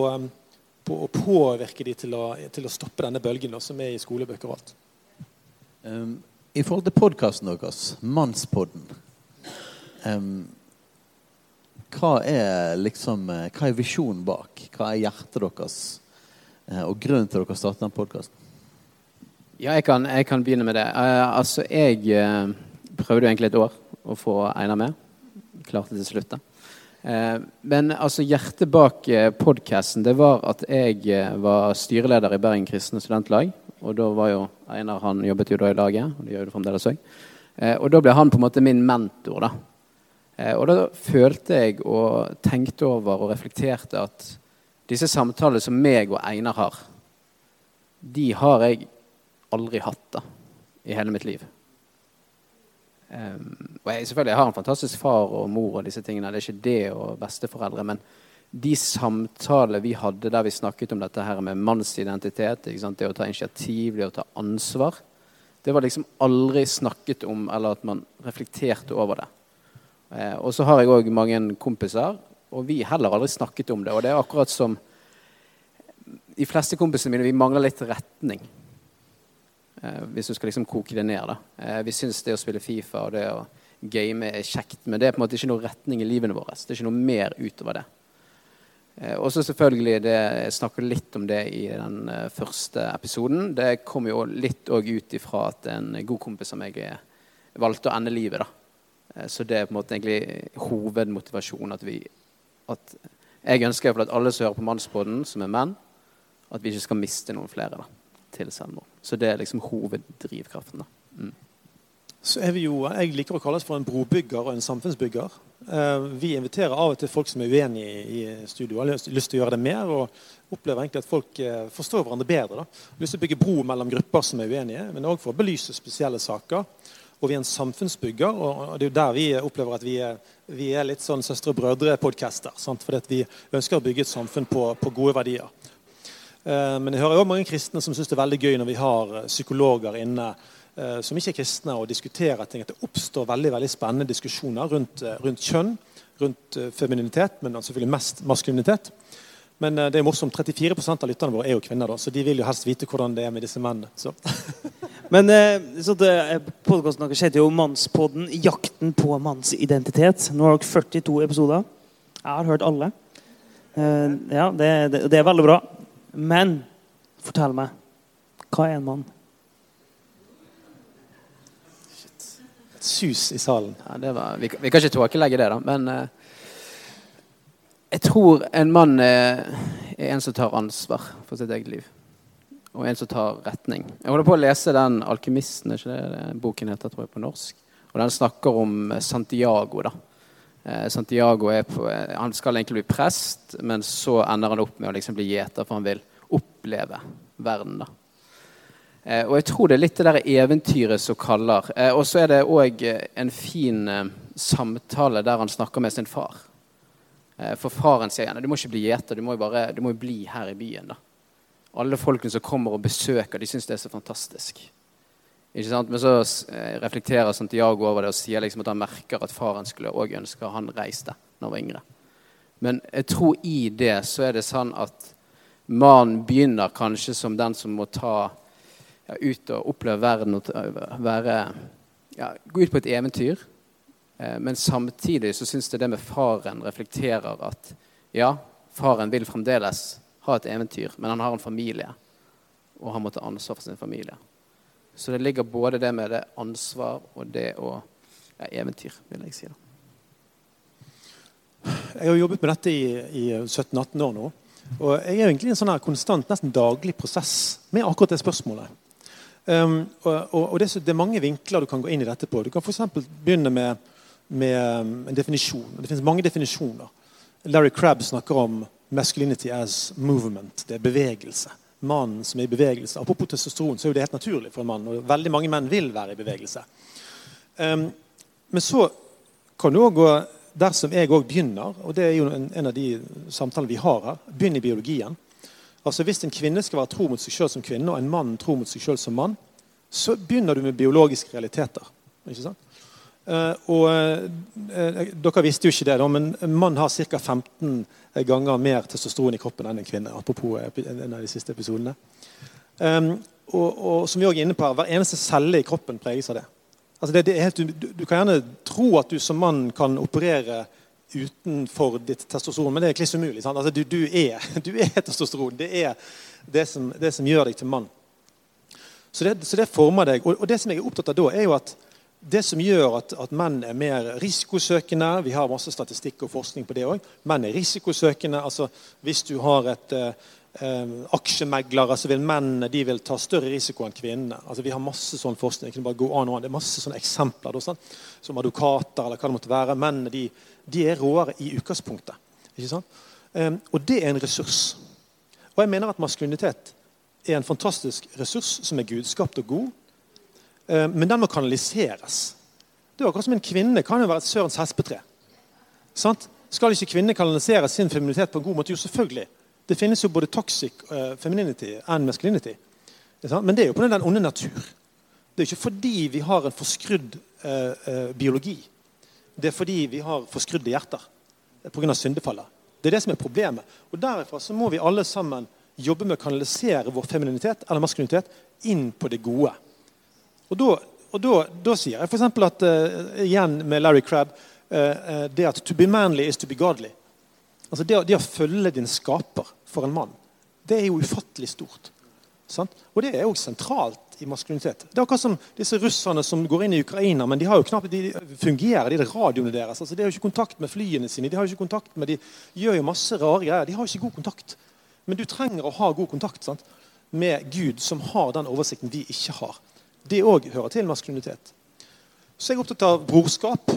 på å påvirke dem til, til, å stoppe denne bølgen som er i skolebøker og alt. Um, I forhold til podkasten deres, Mannspodden um, hva er liksom, eh, hva er visjonen bak? Hva er hjertet deres? Uh, og grunnen til at dere startet den podkasten? Ja, jeg kan, jeg kan, begynne med det. Uh, altså, jeg uh, prøvde jo egentlig et år å få Einar med. Klarte til slutt, da. Uh, men altså, hjertet bak uh, podkasten var at jeg var styreleder i Bergen kristne studentlag. Og da var jo Einar han jobbet jo da i laget, og det gjør det fremdeles òg. og da ble han på en måte min mentor, da. og da følte jeg og tenkte over og reflekterte at disse samtalene som meg og Einar har, de har jeg aldri hatt da, i hele mitt liv. Um, og jeg, selvfølgelig har en fantastisk far og mor, og disse tingene, det er ikke det og besteforeldre. Men de samtaler vi hadde der vi snakket om dette her med mannsidentitet, det å ta initiativ, det å ta ansvar, det var liksom aldri snakket om, eller at man reflekterte over det. Uh, og så har jeg òg mange kompiser, og vi heller aldri snakket om det. Og det er akkurat som de fleste kompisene mine, vi mangler litt retning. Eh, hvis du skal liksom koke det ned. da. Eh, vi syns det å spille Fifa og det å game er kjekt, men det er på en måte ikke noe retning i livene våre. Det er ikke noe mer utover det. Eh, og så selvfølgelig, det, Jeg snakker litt om det i den første episoden. Det kom jo litt òg ut ifra at en god kompis av meg valgte å ende livet. da. Så det er på en måte egentlig hovedmotivasjonen. At, vi, at jeg ønsker at alle som hører på Mannsbåten, som er menn, at vi ikke skal miste noen flere. da til selvmord. Så det er liksom hoveddrivkraften. Mm. Så er vi jo, Jeg liker å kalles for en brobygger og en samfunnsbygger. Eh, vi inviterer av og til folk som er uenige i studio, har lyst til å gjøre det mer. og opplever egentlig at folk eh, forstår hverandre bedre. Da. Lyst til å bygge bro mellom grupper som er uenige, men òg for å belyse spesielle saker. Og vi er en samfunnsbygger, og det er jo der vi opplever at vi er, vi er litt sånn søstre og brødre-podcaster. Fordi vi ønsker å bygge et samfunn på, på gode verdier. Eh, men jeg hører også mange kristne som syns det er veldig gøy når vi har eh, psykologer inne eh, som ikke er kristne, og diskuterer ting. At det oppstår veldig veldig spennende diskusjoner rundt, rundt kjønn, rundt femininitet, men selvfølgelig mest maskulinitet. Men det er morsomt. 34% av lytterne våre er jo kvinner, da, så de vil jo helst vite hvordan det er med disse mennene. Så. Men så podkasten deres heter jo Mannspodden jakten på mannsidentitet. Nå har dere 42 episoder. Jeg har hørt alle. Ja, det, det, det er veldig bra. Men fortell meg hva er en mann? Shit. Et sus i salen. Ja, var, vi, vi, kan ikke tåkelegge det, da. Men uh, jeg tror en mann er, er, en som tar ansvar for sitt eget liv. Og en som tar retning. Jeg holder på å lese den 'Alkymisten', ikke det boken heter tror jeg, på norsk. Og den snakker om Santiago. da. Eh, Santiago på, eh, han skal egentlig bli prest, men så ender han opp med å liksom bli gjeter, for han vil oppleve verden. da. Eh, og jeg tror det er litt det der eventyret som kaller. og så er det òg en fin samtale der han snakker med sin far. For faren sier gjerne du må ikke bli gjeter, du må jo bare du må bli her i byen. da. Alle folkene som kommer og besøker, de syns det er så fantastisk. Men så eh, reflekterer Santiago over det og sier liksom at han merker at faren skulle også ønske han reiste da han var yngre. Men jeg tror i det så er det sånn at mannen begynner kanskje som den som må ta ja, ut og oppleve verden og være, ja, gå ut på et eventyr. Eh, Men samtidig så syns jeg det med faren reflekterer at ja, faren vil fremdeles ha et eventyr, men han har en familie, og han må ta ansvar for sin familie. Så det ligger både det med det ansvar og det å ja, eventyr, vil jeg si. Jeg har jobbet med dette i, i 17-18 år nå. Og jeg er egentlig i en sånn her konstant, nesten daglig prosess med akkurat det spørsmålet. Um, og og, og det, er så, det er mange vinkler du kan gå inn i dette på. Du kan f.eks. begynne med, med um, en definisjon. Det finnes mange definisjoner. Larry Crabb snakker om 'masculinity as movement'. Det er bevegelse. Mannen som er i bevegelse. Apropos testosteron, så er jo det helt naturlig for en mann. Og veldig mange menn vil være i bevegelse. Um, men så kan du òg gå der som jeg òg begynner, og det er jo en, en av de samtalene vi har her. Begynn i biologien. Altså Hvis en kvinne skal være tro mot seg sjøl som kvinne, og en mann tro mot seg sjøl som mann, så begynner du med biologiske realiteter. Ikke sant? Eh, og eh, Dere visste jo ikke det, men en mann har ca. 15 ganger mer testosteron i kroppen enn en kvinne. Apropos en av de siste episodene. Um, og, og som vi også er inne på Hver eneste celle i kroppen preges av det. Altså det, det helt, du, du kan gjerne tro at du som mann kan operere utenfor ditt testosteron, men det er kliss umulig. Altså du, du, er, du er testosteron. Det er det som, det som gjør deg til mann. Så det, så det former deg. Og, og det som jeg er opptatt av da, er jo at det som gjør at, at menn er mer risikosøkende Vi har masse statistikk og forskning på det òg. Menn er risikosøkende. altså Hvis du har et eh, eh, aksjemeglere, så vil mennene de vil ta større risiko enn kvinnene. Altså Vi har masse sånn forskning. Gå an og an. Det er masse sånne eksempler. Sant? Som advokater eller hva det måtte være. Mennene de, de er råere i utgangspunktet. Ikke sant? Um, og det er en ressurs. Og jeg mener at maskulinitet er en fantastisk ressurs som er gudskapt og god. Eh, Men den må kanaliseres. Det er akkurat som En kvinne kan jo være et sørens hespetre. Sant? Skal ikke kvinner kanalisere sin feminitet på en god måte? Jo, selvfølgelig. Det finnes jo både toxic uh, femininity and masculinity. Men det er jo på den onde natur. Det er ikke fordi vi har en forskrudd eh, eh, biologi. Det er fordi vi har forskrudde hjerter pga. syndefallet. Det er det som er problemet. Og Derifra så må vi alle sammen jobbe med å kanalisere vår femininitet eller maskulinitet inn på det gode. Og da, og da, da sier jeg f.eks. at eh, igjen med Larry Crabb uh, det at 'to be manly is to be godly'. Altså det, det å følge din skaper for en mann, det er jo ufattelig stort. Sant? Og det er jo sentralt i maskulinitet. Det er akkurat som disse russerne som går inn i Ukraina, men de har jo knapt, de fungerer, de radioene deres. altså De har jo ikke kontakt med flyene sine, de har jo ikke kontakt med, de gjør jo masse rare greier. De har jo ikke god kontakt. Men du trenger å ha god kontakt sant? med Gud, som har den oversikten vi ikke har. Det òg hører til maskulinitet. Så jeg er opptatt av brorskap.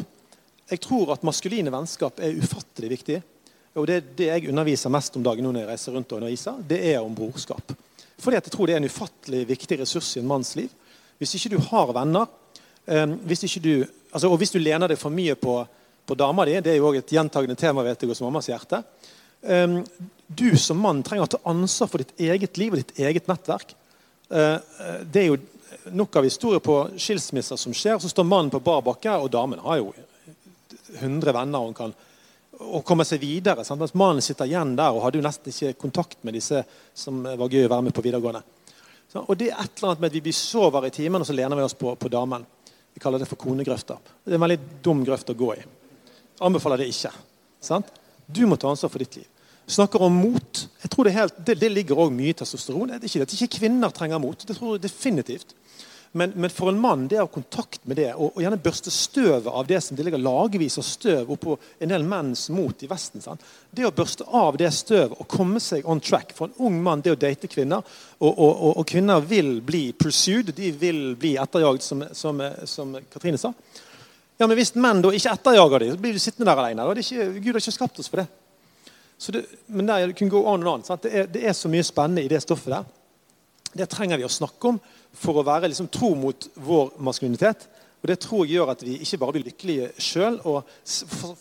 Jeg tror at maskuline vennskap er ufattelig viktig. Og det, det jeg underviser mest om dagen når jeg reiser rundt og underviser, det er om brorskap. Fordi jeg tror det er en ufattelig viktig ressurs i en manns liv. Hvis ikke du har venner, eh, hvis ikke du, altså, og hvis du lener deg for mye på, på dama di, det er jo også et gjentagende tema vet jeg, hos mammas hjerte, eh, du som mann trenger å ta ansvar for ditt eget liv og ditt eget nettverk. Eh, eh, det er jo nok av historier på skilsmisser som skjer. Så står mannen på bar bakke, og damen har jo 100 venner og kan og komme seg videre. Sant? Mens mannen sitter igjen der og hadde jo nesten ikke kontakt med disse som var gøy å være med på videregående. Så, og det er et eller annet med at vi blir sover i timen, og så lener vi oss på, på damen. Vi kaller det for konegrøfter. Det er en veldig dum grøft å gå i. Anbefaler det ikke. Sant? Du må ta ansvar for ditt liv. Snakker om mot. Jeg tror Det, er helt, det, det ligger også mye testosteron. Det er ikke at ikke kvinner trenger mot. Det tror jeg definitivt. Men, men for en mann det å ha kontakt med det, og, og gjerne børste støvet av det som det ligger lagvis av støv oppå en del menns mot i Vesten. Sant? Det å børste av det støvet og komme seg on track for en ung mann, det å date kvinner Og, og, og, kvinner vil bli pursued, de vil bli etterjagd, som, som, som Katrine sa. Ja, Men hvis menn da ikke etterjager dem, så blir du sittende der alene. Det er ikke, Gud har ikke skapt oss for det. Det men der go on on. Det, er, det er så mye spennende i det stoffet der. Det trenger vi å snakke om for å være liksom, tro mot vår maskulinitet. Og Det tror jeg gjør at vi ikke bare blir lykkelige sjøl og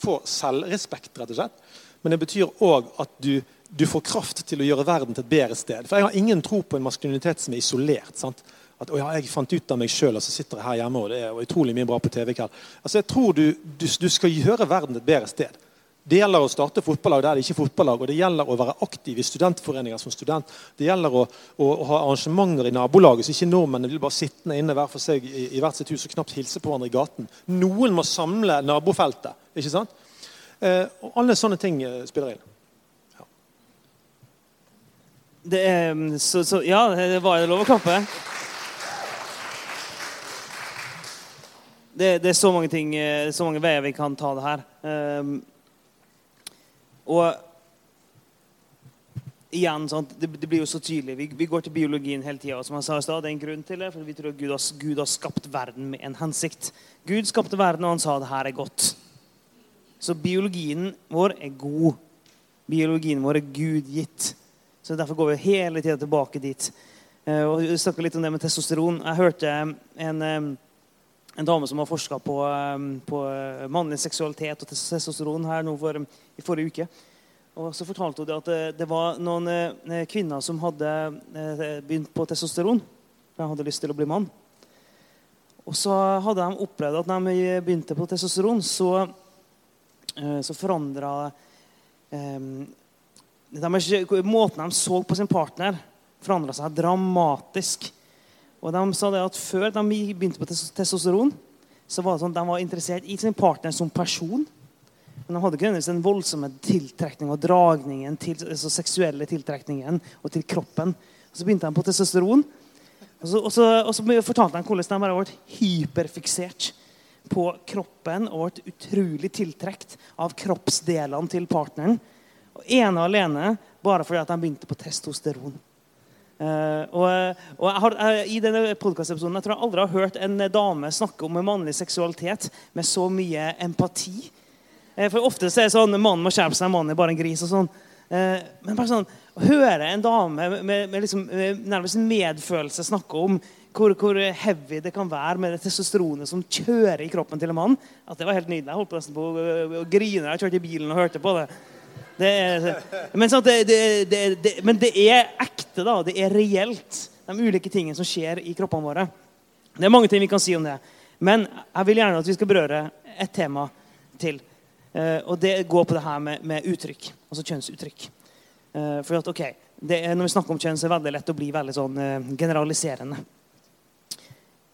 får selvrespekt, rett og slett, men det betyr òg at du, du får kraft til å gjøre verden til et bedre sted. For jeg har ingen tro på en maskulinitet som er isolert. sant? At ja, jeg fant ut av meg sjøl, og så sitter jeg her hjemme, og det er utrolig mye bra på TV i kveld. Altså, jeg tror du, du, du skal gjøre verden til et bedre sted. Det gjelder å starte fotballag der det er ikke er fotballag, og det gjelder å være aktiv i studentforeninger som student. Det gjelder å, å, å ha arrangementer i nabolaget, så ikke nordmennene blir bare sittende inne hver for seg i, i hvert sitt hus og knapt hilse på hverandre i gaten. Noen må samle nabofeltet. ikke sant? Eh, og alle sånne ting eh, spiller inn. Det er, så, så, ja, det var lov å klappe. Det, det, er så mange ting, eh, så mange veier vi kan ta det her. Um, og igjen, sånn, det, det, blir jo så tydelig. Vi, vi går til biologien hele tida. Som jeg sa i stad, det er en grunn til det, for vi tror Gud har, Gud har, skapt verden med en hensikt. Gud skapte verden, og han sa det her er godt. Så biologien vår er god. Biologien vår er gudgitt. Så Derfor går vi hele tida tilbake dit. Uh, og Vi snakka litt om det med testosteron. Jeg hørte en en dame som har forska på, um, på, uh, mannlig seksualitet og testosteron her nå for, i forrige uke. Og så fortalte hun at det, det var noen eh, kvinner som hadde eh, begynt på testosteron. De hadde lyst til å bli mann. Og så hadde de opplevd at når de begynte på testosteron, så, eh, så forandra eh, Måten de så på sin partner, forandra seg dramatisk. Og de sa det at Før de begynte på testosteron, så var det sånn at de var interessert i sin partner som person. Men de hadde ikke den voldsomme tiltrekning og dragningen til altså seksuelle tiltrekningen og til kroppen. Og Så begynte de på testosteron. Og så, og så, og så fortalte de hvordan de bare ble hyperfiksert på kroppen og ble utrolig tiltrukket av kroppsdelene til partneren. Og ene og alene bare fordi de begynte på testosteron. Uh, og, og jeg har, jeg, I denne podkastepisoden tror jeg aldri har hørt en dame snakke om mannlig seksualitet med så mye empati. Uh, for Ofte så er det sånn mannen må skjerpe seg, mannen er bare en gris. og sånn. Uh, men bare sånn, å høre en dame med, med liksom, nærmest medfølelse snakke om hvor, hvor, heavy det kan være med det testosteronet som kjører i kroppen til en mann, at det var helt nydelig. Jeg holdt på nesten på å, grine jeg kjørte i bilen og hørte på det. Det er, men, sånn det, det, men, det, er ekte. da, Det er reelt, de ulike tingene som skjer i kroppene våre. Det er mange ting vi kan si om det. Men jeg vil gjerne at vi skal berøre et tema til. Uh, og det går på det her med, med uttrykk. Altså kjønnsuttrykk. Uh, for at, ok, er, Når vi snakker om kjønn, så er det veldig lett å bli veldig sånn uh, generaliserende.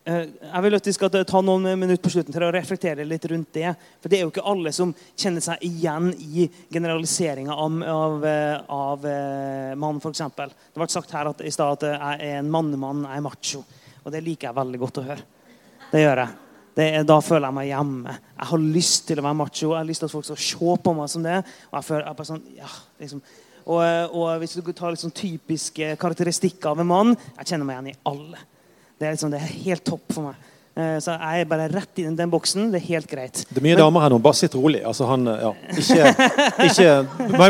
Eh, jeg vil at vi skal ta noen minutter på slutten til å reflektere litt rundt det. For det er jo ikke alle som kjenner seg igjen i generaliseringa av, av, av eh, mann, f.eks. Det ble sagt her at, i stad at jeg er en mannemann, jeg er macho. Og det liker jeg veldig godt å høre. Det gjør jeg. Det er, da føler jeg meg hjemme. Jeg har lyst til å være macho. Jeg har lyst til at folk skal se på meg som det. Og jeg føler jeg bare sånn, ja, liksom. og, og, hvis du tar litt sånn typiske karakteristikker av en mann Jeg kjenner meg igjen i alle. Det er, liksom, det er helt topp for meg. Eh, så jeg er bare rett inn i den boksen. Det er helt greit. Det er mye Men, damer her nå. Bare sitt rolig. Altså, han, ja, ikke, ikke,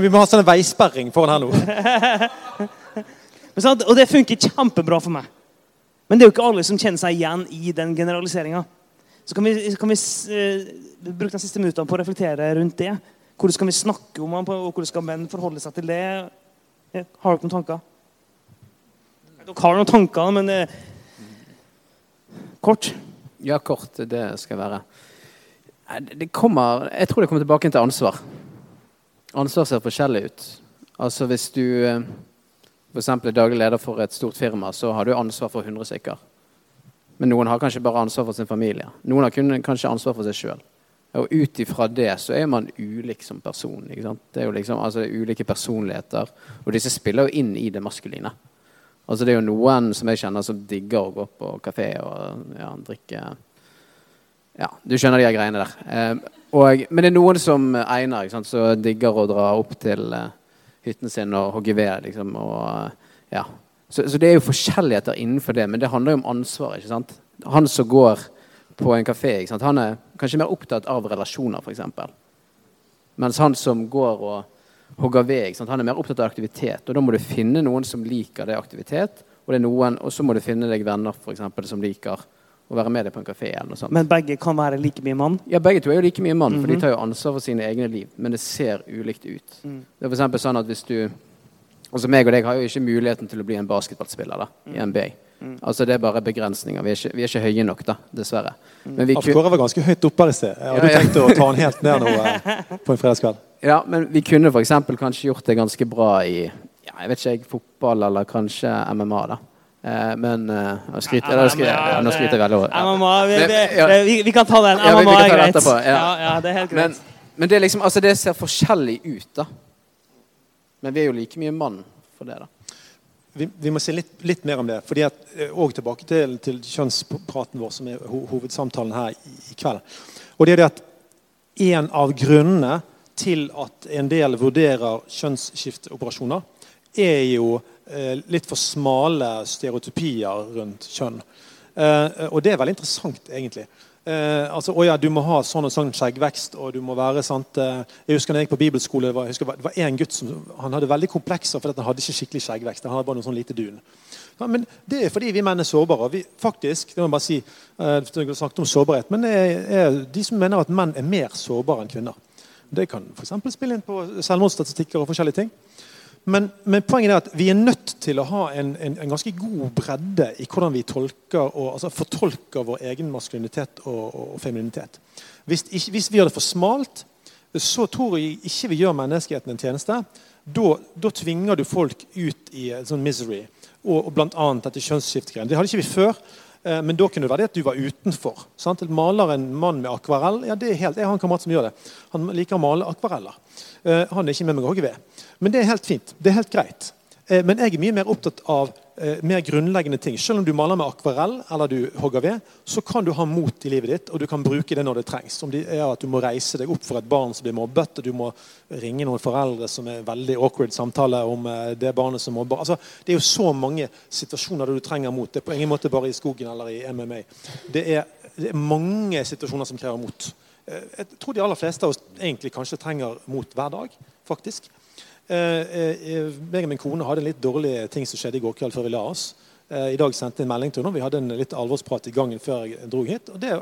vi må ha sånn veisperring foran her nå. Men, og det funker kjempebra for meg. Men det er jo ikke alle som kjenner seg igjen i den generaliseringa. Så kan vi, kan vi uh, bruke de siste minuttene på å reflektere rundt det. Hvordan skal vi snakke om det, og hvordan skal menn forholde seg til det? Har dere noen tanker? Dere har noen tanker, men uh, Kort? Ja, kort. Det skal jeg være. Det kommer, jeg tror det kommer tilbake til ansvar. Ansvar ser forskjellig ut. Altså Hvis du eh, f.eks. er daglig leder for et stort firma, så har du ansvar for 100 stykker. Men noen har kanskje bare ansvar for sin familie. Noen har kanskje ansvar for seg sjøl. Og ut ifra det så er man ulik som person. Det er jo liksom, altså ulike personligheter. Og disse spiller jo inn i det maskuline. Altså Det er jo noen som jeg kjenner som digger å gå på kafé og ja, drikke Ja, du skjønner de greiene der. Eh, og, men det er noen som Einar, ikke sant, som digger å dra opp til eh, hytten sin og hogge ved. Liksom, og, ja. så, så, det er jo forskjelligheter innenfor det, men det handler jo om ansvar. ikke sant? Han som går på en kafé, ikke sant? han er kanskje mer opptatt av relasjoner, f.eks. Mens han som går og hogger ved. Han er mer opptatt av aktivitet. Og da må du finne noen som liker det aktivitet. Og, det noen, og så må du finne deg venner for eksempel, som liker å være med deg på en kafé. eller noe sånt. Men begge kan være like mye mann. Ja, Begge to er jo like mye mann, for Mhm. de tar jo ansvar for sine egne liv. Men det ser ulikt ut. Mm. Det er for sånn at hvis du Altså meg og deg har jo ikke muligheten til å bli en basketballspiller da, i Mm. NBA. Altså Det er bare begrensninger. Vi er ikke, vi er ikke høye nok, da, dessverre. Mm. Men vi, Han var ganske høyt oppe her i sted. Har Ja, du ja. tenkt å ta han helt ned nå eh, på en fredagskveld? Ja, men vi kunne eksempel kanskje gjort det ganske bra i ja, jeg vet ikke, fotball eller kanskje MMA. da. Eh, men eh, nå skryter ja, nå ja, jeg veldig. MMA, vi, Men- det, det, vi, vi kan ta den. Ja, vi- vi MMA er greit. etterpå, ja. Ja, ja, det er helt greit. men det er liksom, altså det ser forskjellig ut, da. Men vi er jo like mye mann for det, da. Vi, vi må se litt, litt mer om det. fordi at, eh, Og tilbake til, til kjønnspraten vår, som er ho hovedsamtalen her i, i kveld. Og det er det at En av grunnene til at en del vurderer kjønnsskifteoperasjoner, er jo eh, litt for smale stereotypier rundt kjønn. Eh, og det er veldig interessant, egentlig. Eh, altså, å ja, Du må ha sånn og sånn skjeggvekst, og du må være sant eh, Jeg husker når jeg gikk på bibelskole, var, husker, det var en gutt som han hadde veldig komplekser fordi han hadde ikke skikkelig skjeggvekst. Han hadde bare noen sånn lite dun. Ja, men Det er fordi vi menn er sårbare. Vi, faktisk, det må jeg bare si, eh, snakket om sårbarhet, men er, er de som mener at menn er mer sårbare enn kvinner. Det kan f.eks. spille inn på selvmordsstatistikker og forskjellige ting. Men, men poenget er at vi er nødt til å ha en, en, en ganske god bredde i hvordan vi tolker og, altså fortolker vår egen maskulinitet og, og, og femininitet. Hvis, ikke, hvis vi gjør det for smalt, så tror jeg ikke vi gjør menneskeheten en tjeneste. Da, tvinger du folk ut i en sånn misery, og, og bl.a. dette kjønnsskiftgreiene. Det hadde ikke vi før. Eh, Men da kunne det være det at du var utenfor. Sant? Maler en mann med akvarell. ja det er helt, Jeg har en kamerat som gjør det. Han liker å male akvareller. Eh, Han er ikke med meg ved. Men det er helt fint. Det er helt greit. Eh, Men jeg er mye mer opptatt av eh, mer grunnleggende ting. Selv om du maler med akvarell eller du hogger ved, så kan du ha mot i livet ditt, og du kan bruke det når det trengs. Om det er at du må reise deg opp for et barn som blir mobbet, og du må ringe noen foreldre som er veldig awkward samtale om eh, det barnet som mobber. Altså, det er jo så mange situasjoner der du trenger mot. Det er på ingen måte bare i skogen eller i MMA. Det er, det er mange situasjoner som krever mot. Eh, Jeg tror de aller fleste av oss egentlig kanskje trenger mot hver dag, faktisk. Eh, eh, meg og min kone hadde en litt dårlig ting som skjedde i går kveld før vi la oss. Eh, I dag sendte jeg en melding til henne. Vi hadde en litt alvorsprat i gangen før jeg dro hit. og Det,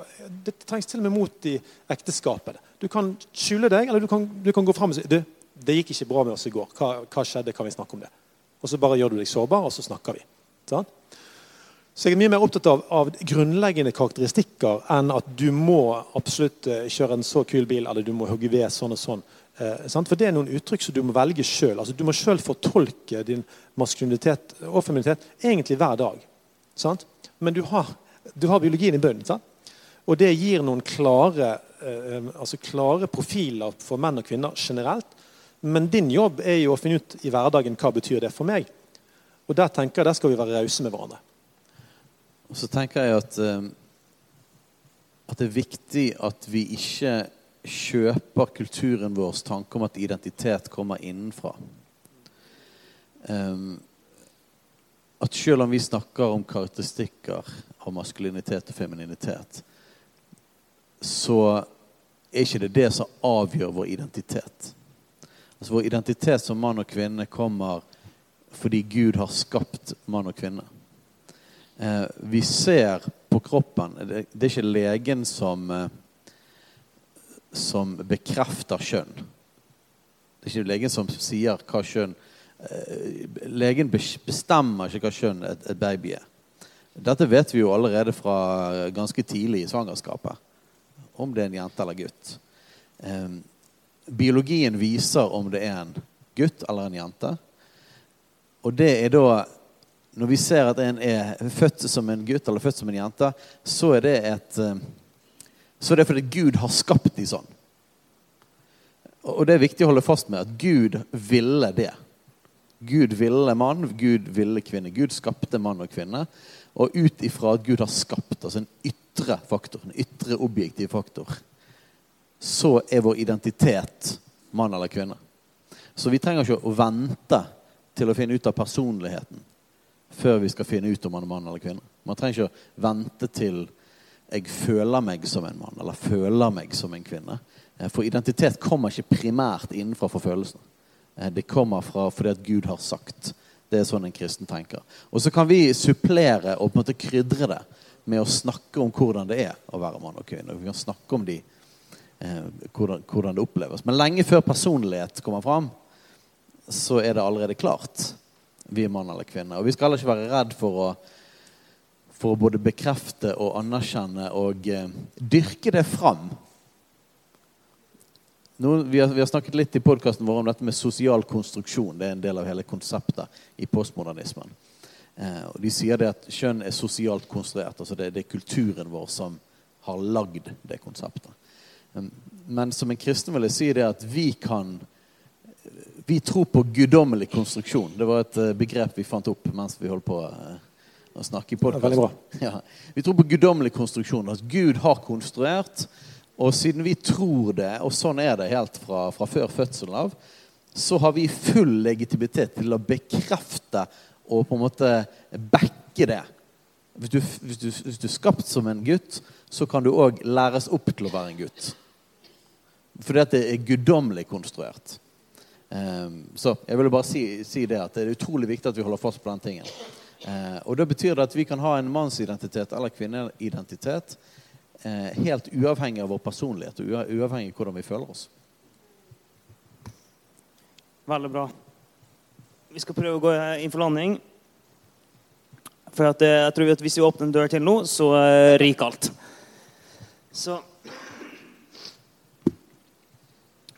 det trengs til og med mot i ekteskapet. Du kan skjule deg, eller du kan, du kan gå fram og si du, det gikk ikke bra med oss i går. Hva, hva skjedde? Kan vi snakke om det? Og så bare gjør du deg sårbar, og så snakker vi. Sånn? Så jeg er mye mer opptatt av, av grunnleggende karakteristikker enn at du må absolutt eh, kjøre en så kul bil, eller du må hogge ved sånn og sånn. Eh. For det er noen uttrykk som du må velge sjøl. Altså, du må sjøl fortolke din maskulinitet og feminitet egentlig hver dag. Sant? Men du har, du har biologien i bunnen. sant? Og det gir noen klare, eh, altså klare profiler for menn og kvinner generelt. Men din jobb er jo å finne ut i hverdagen hva betyr det for meg. Og der tenker jeg der skal vi være rause med hverandre. Og så tenker jeg at, at det er viktig at vi ikke kjøper kulturen vår tanke om at identitet kommer innenfra. Um, at selv om vi snakker om karakteristikker av maskulinitet og femininitet, så er ikke det det som avgjør vår identitet. Altså Vår identitet som mann og kvinne kommer fordi Gud har skapt mann og kvinne. Eh, vi ser på kroppen Det, det er ikke legen som eh, som bekrefter kjønn. Det er ikke legen som sier hva kjønn eh, Legen bestemmer ikke hva kjønn et, baby er. Dette vet vi jo allerede fra ganske tidlig i svangerskapet. Om det er en jente eller gutt. Eh, biologien viser om det er en gutt eller en jente. Og det er da Når vi ser at en er født som en gutt eller født som en jente, så er det et så er det fordi Gud har skapt de sånn. Og det er viktig å holde fast med at Gud ville det. Gud ville mann, Gud ville kvinne. Gud skapte mann og kvinne. Og ut ifra at Gud har skapt, altså en ytre faktor, en ytre objektiv faktor, så er vår identitet mann eller kvinne. Så vi trenger ikke å vente til å finne ut av personligheten før vi skal finne ut om man er mann eller kvinne. Man trenger ikke å vente til jeg føler meg som en mann eller føler meg som en kvinne. Eh, For identitet kommer ikke primært innenfra for følelsene. Eh, Det kommer fra fordi at Gud har sagt. Det er sånn en kristen tenker. Og så kan vi supplere og på en måte krydre det med å snakke om hvordan det er å være mann og kvinne. Vi kan snakke om de, eh, hvordan, hvordan det oppleves. Men lenge før personlighet kommer fram, så er det allerede klart. Vi er mann eller kvinne. Og vi skal heller ikke være redd for å, for å både bekrefte og anerkjenne og eh, dyrke det fram. Nå, vi, har, vi, har, snakket litt i podkasten vår om dette med sosial konstruksjon. Det er en del av hele konseptet i postmodernismen. Eh, og De sier det at kjønn er sosialt konstruert. altså Det, det er kulturen vår som har lagd det konseptet. Um, men som en kristen vil jeg si det at vi kan Vi tror på guddommelig konstruksjon. Det var et uh, begrep vi fant opp mens vi holdt på uh, å snakke i podkasten. Ja, vi tror på guddommelig konstruksjon. At Gud har konstruert og siden vi tror det, og sånn er det helt fra, fra før fødselen av, så har vi full legitimitet til å bekrefte og på en måte backe det. Hvis du, hvis, du, hvis du, er skapt som en gutt, så kan du òg læres opp til å være en gutt. Fordi at det er guddommelig konstruert. Um, så jeg ville bare si, si, det at det er utrolig viktig at vi holder fast på den tingen. Uh, og det betyr det at vi kan ha en mannsidentitet eller kvinneidentitet eh, helt uavhengig av vår personlighet og uavhengig av hvordan vi føler oss. Veldig bra. Vi skal prøve å gå inn for landing. For at, eh, jeg tror at hvis vi åpner en dør til nå, så ryker alt. Så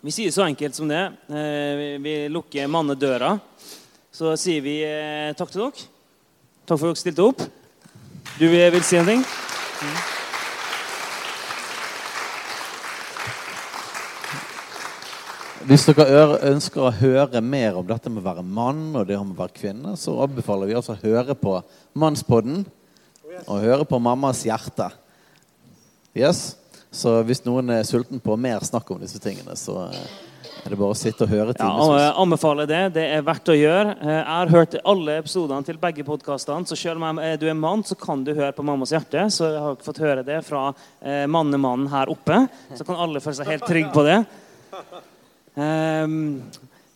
Vi sier så enkelt som det. Eh, vi, lukker mannedøra. Så sier vi eh, takk til dere. Takk for at dere stilte opp. Du vil si en ting? Hvis dere ønsker å høre mer om dette med å være mann og det om å være kvinne, så anbefaler vi altså å høre på Mannspodden og høre på Mammas hjerte. Yes? Så hvis noen er sulten på mer snakk om disse tingene, så er det bare å sitte og høre timevis. Ja, anbefaler det. Det er verdt å gjøre. Eh, jeg har hørt alle episodene til begge podkastene, så selv om du er mann, så kan du høre på Mammas hjerte. Så jeg har ikke fått høre det fra eh, mannemannen her oppe. Så kan alle føle seg helt trygge på det. Um,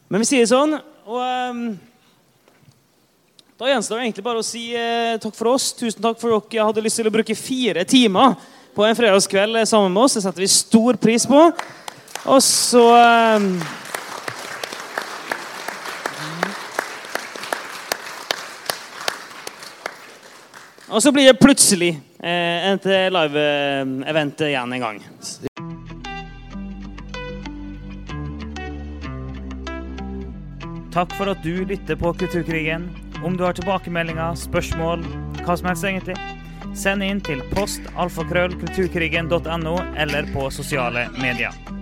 men vi sier det sånn. Og um, da gjenstår det egentlig bare å si takk for oss. Tusen takk for at dere hadde lyst til å bruke fire timer på en fredagskveld eh, sammen med oss. Det setter vi stor pris på. Og så um, Og så blir det plutselig eh, et live-event igjen en gang. Takk for at du lytter på Kulturkrigen. Om du har tilbakemeldinger, spørsmål, hva som helst egentlig, send inn til post alfakrøllkulturkrigen.no eller på sosiale medier.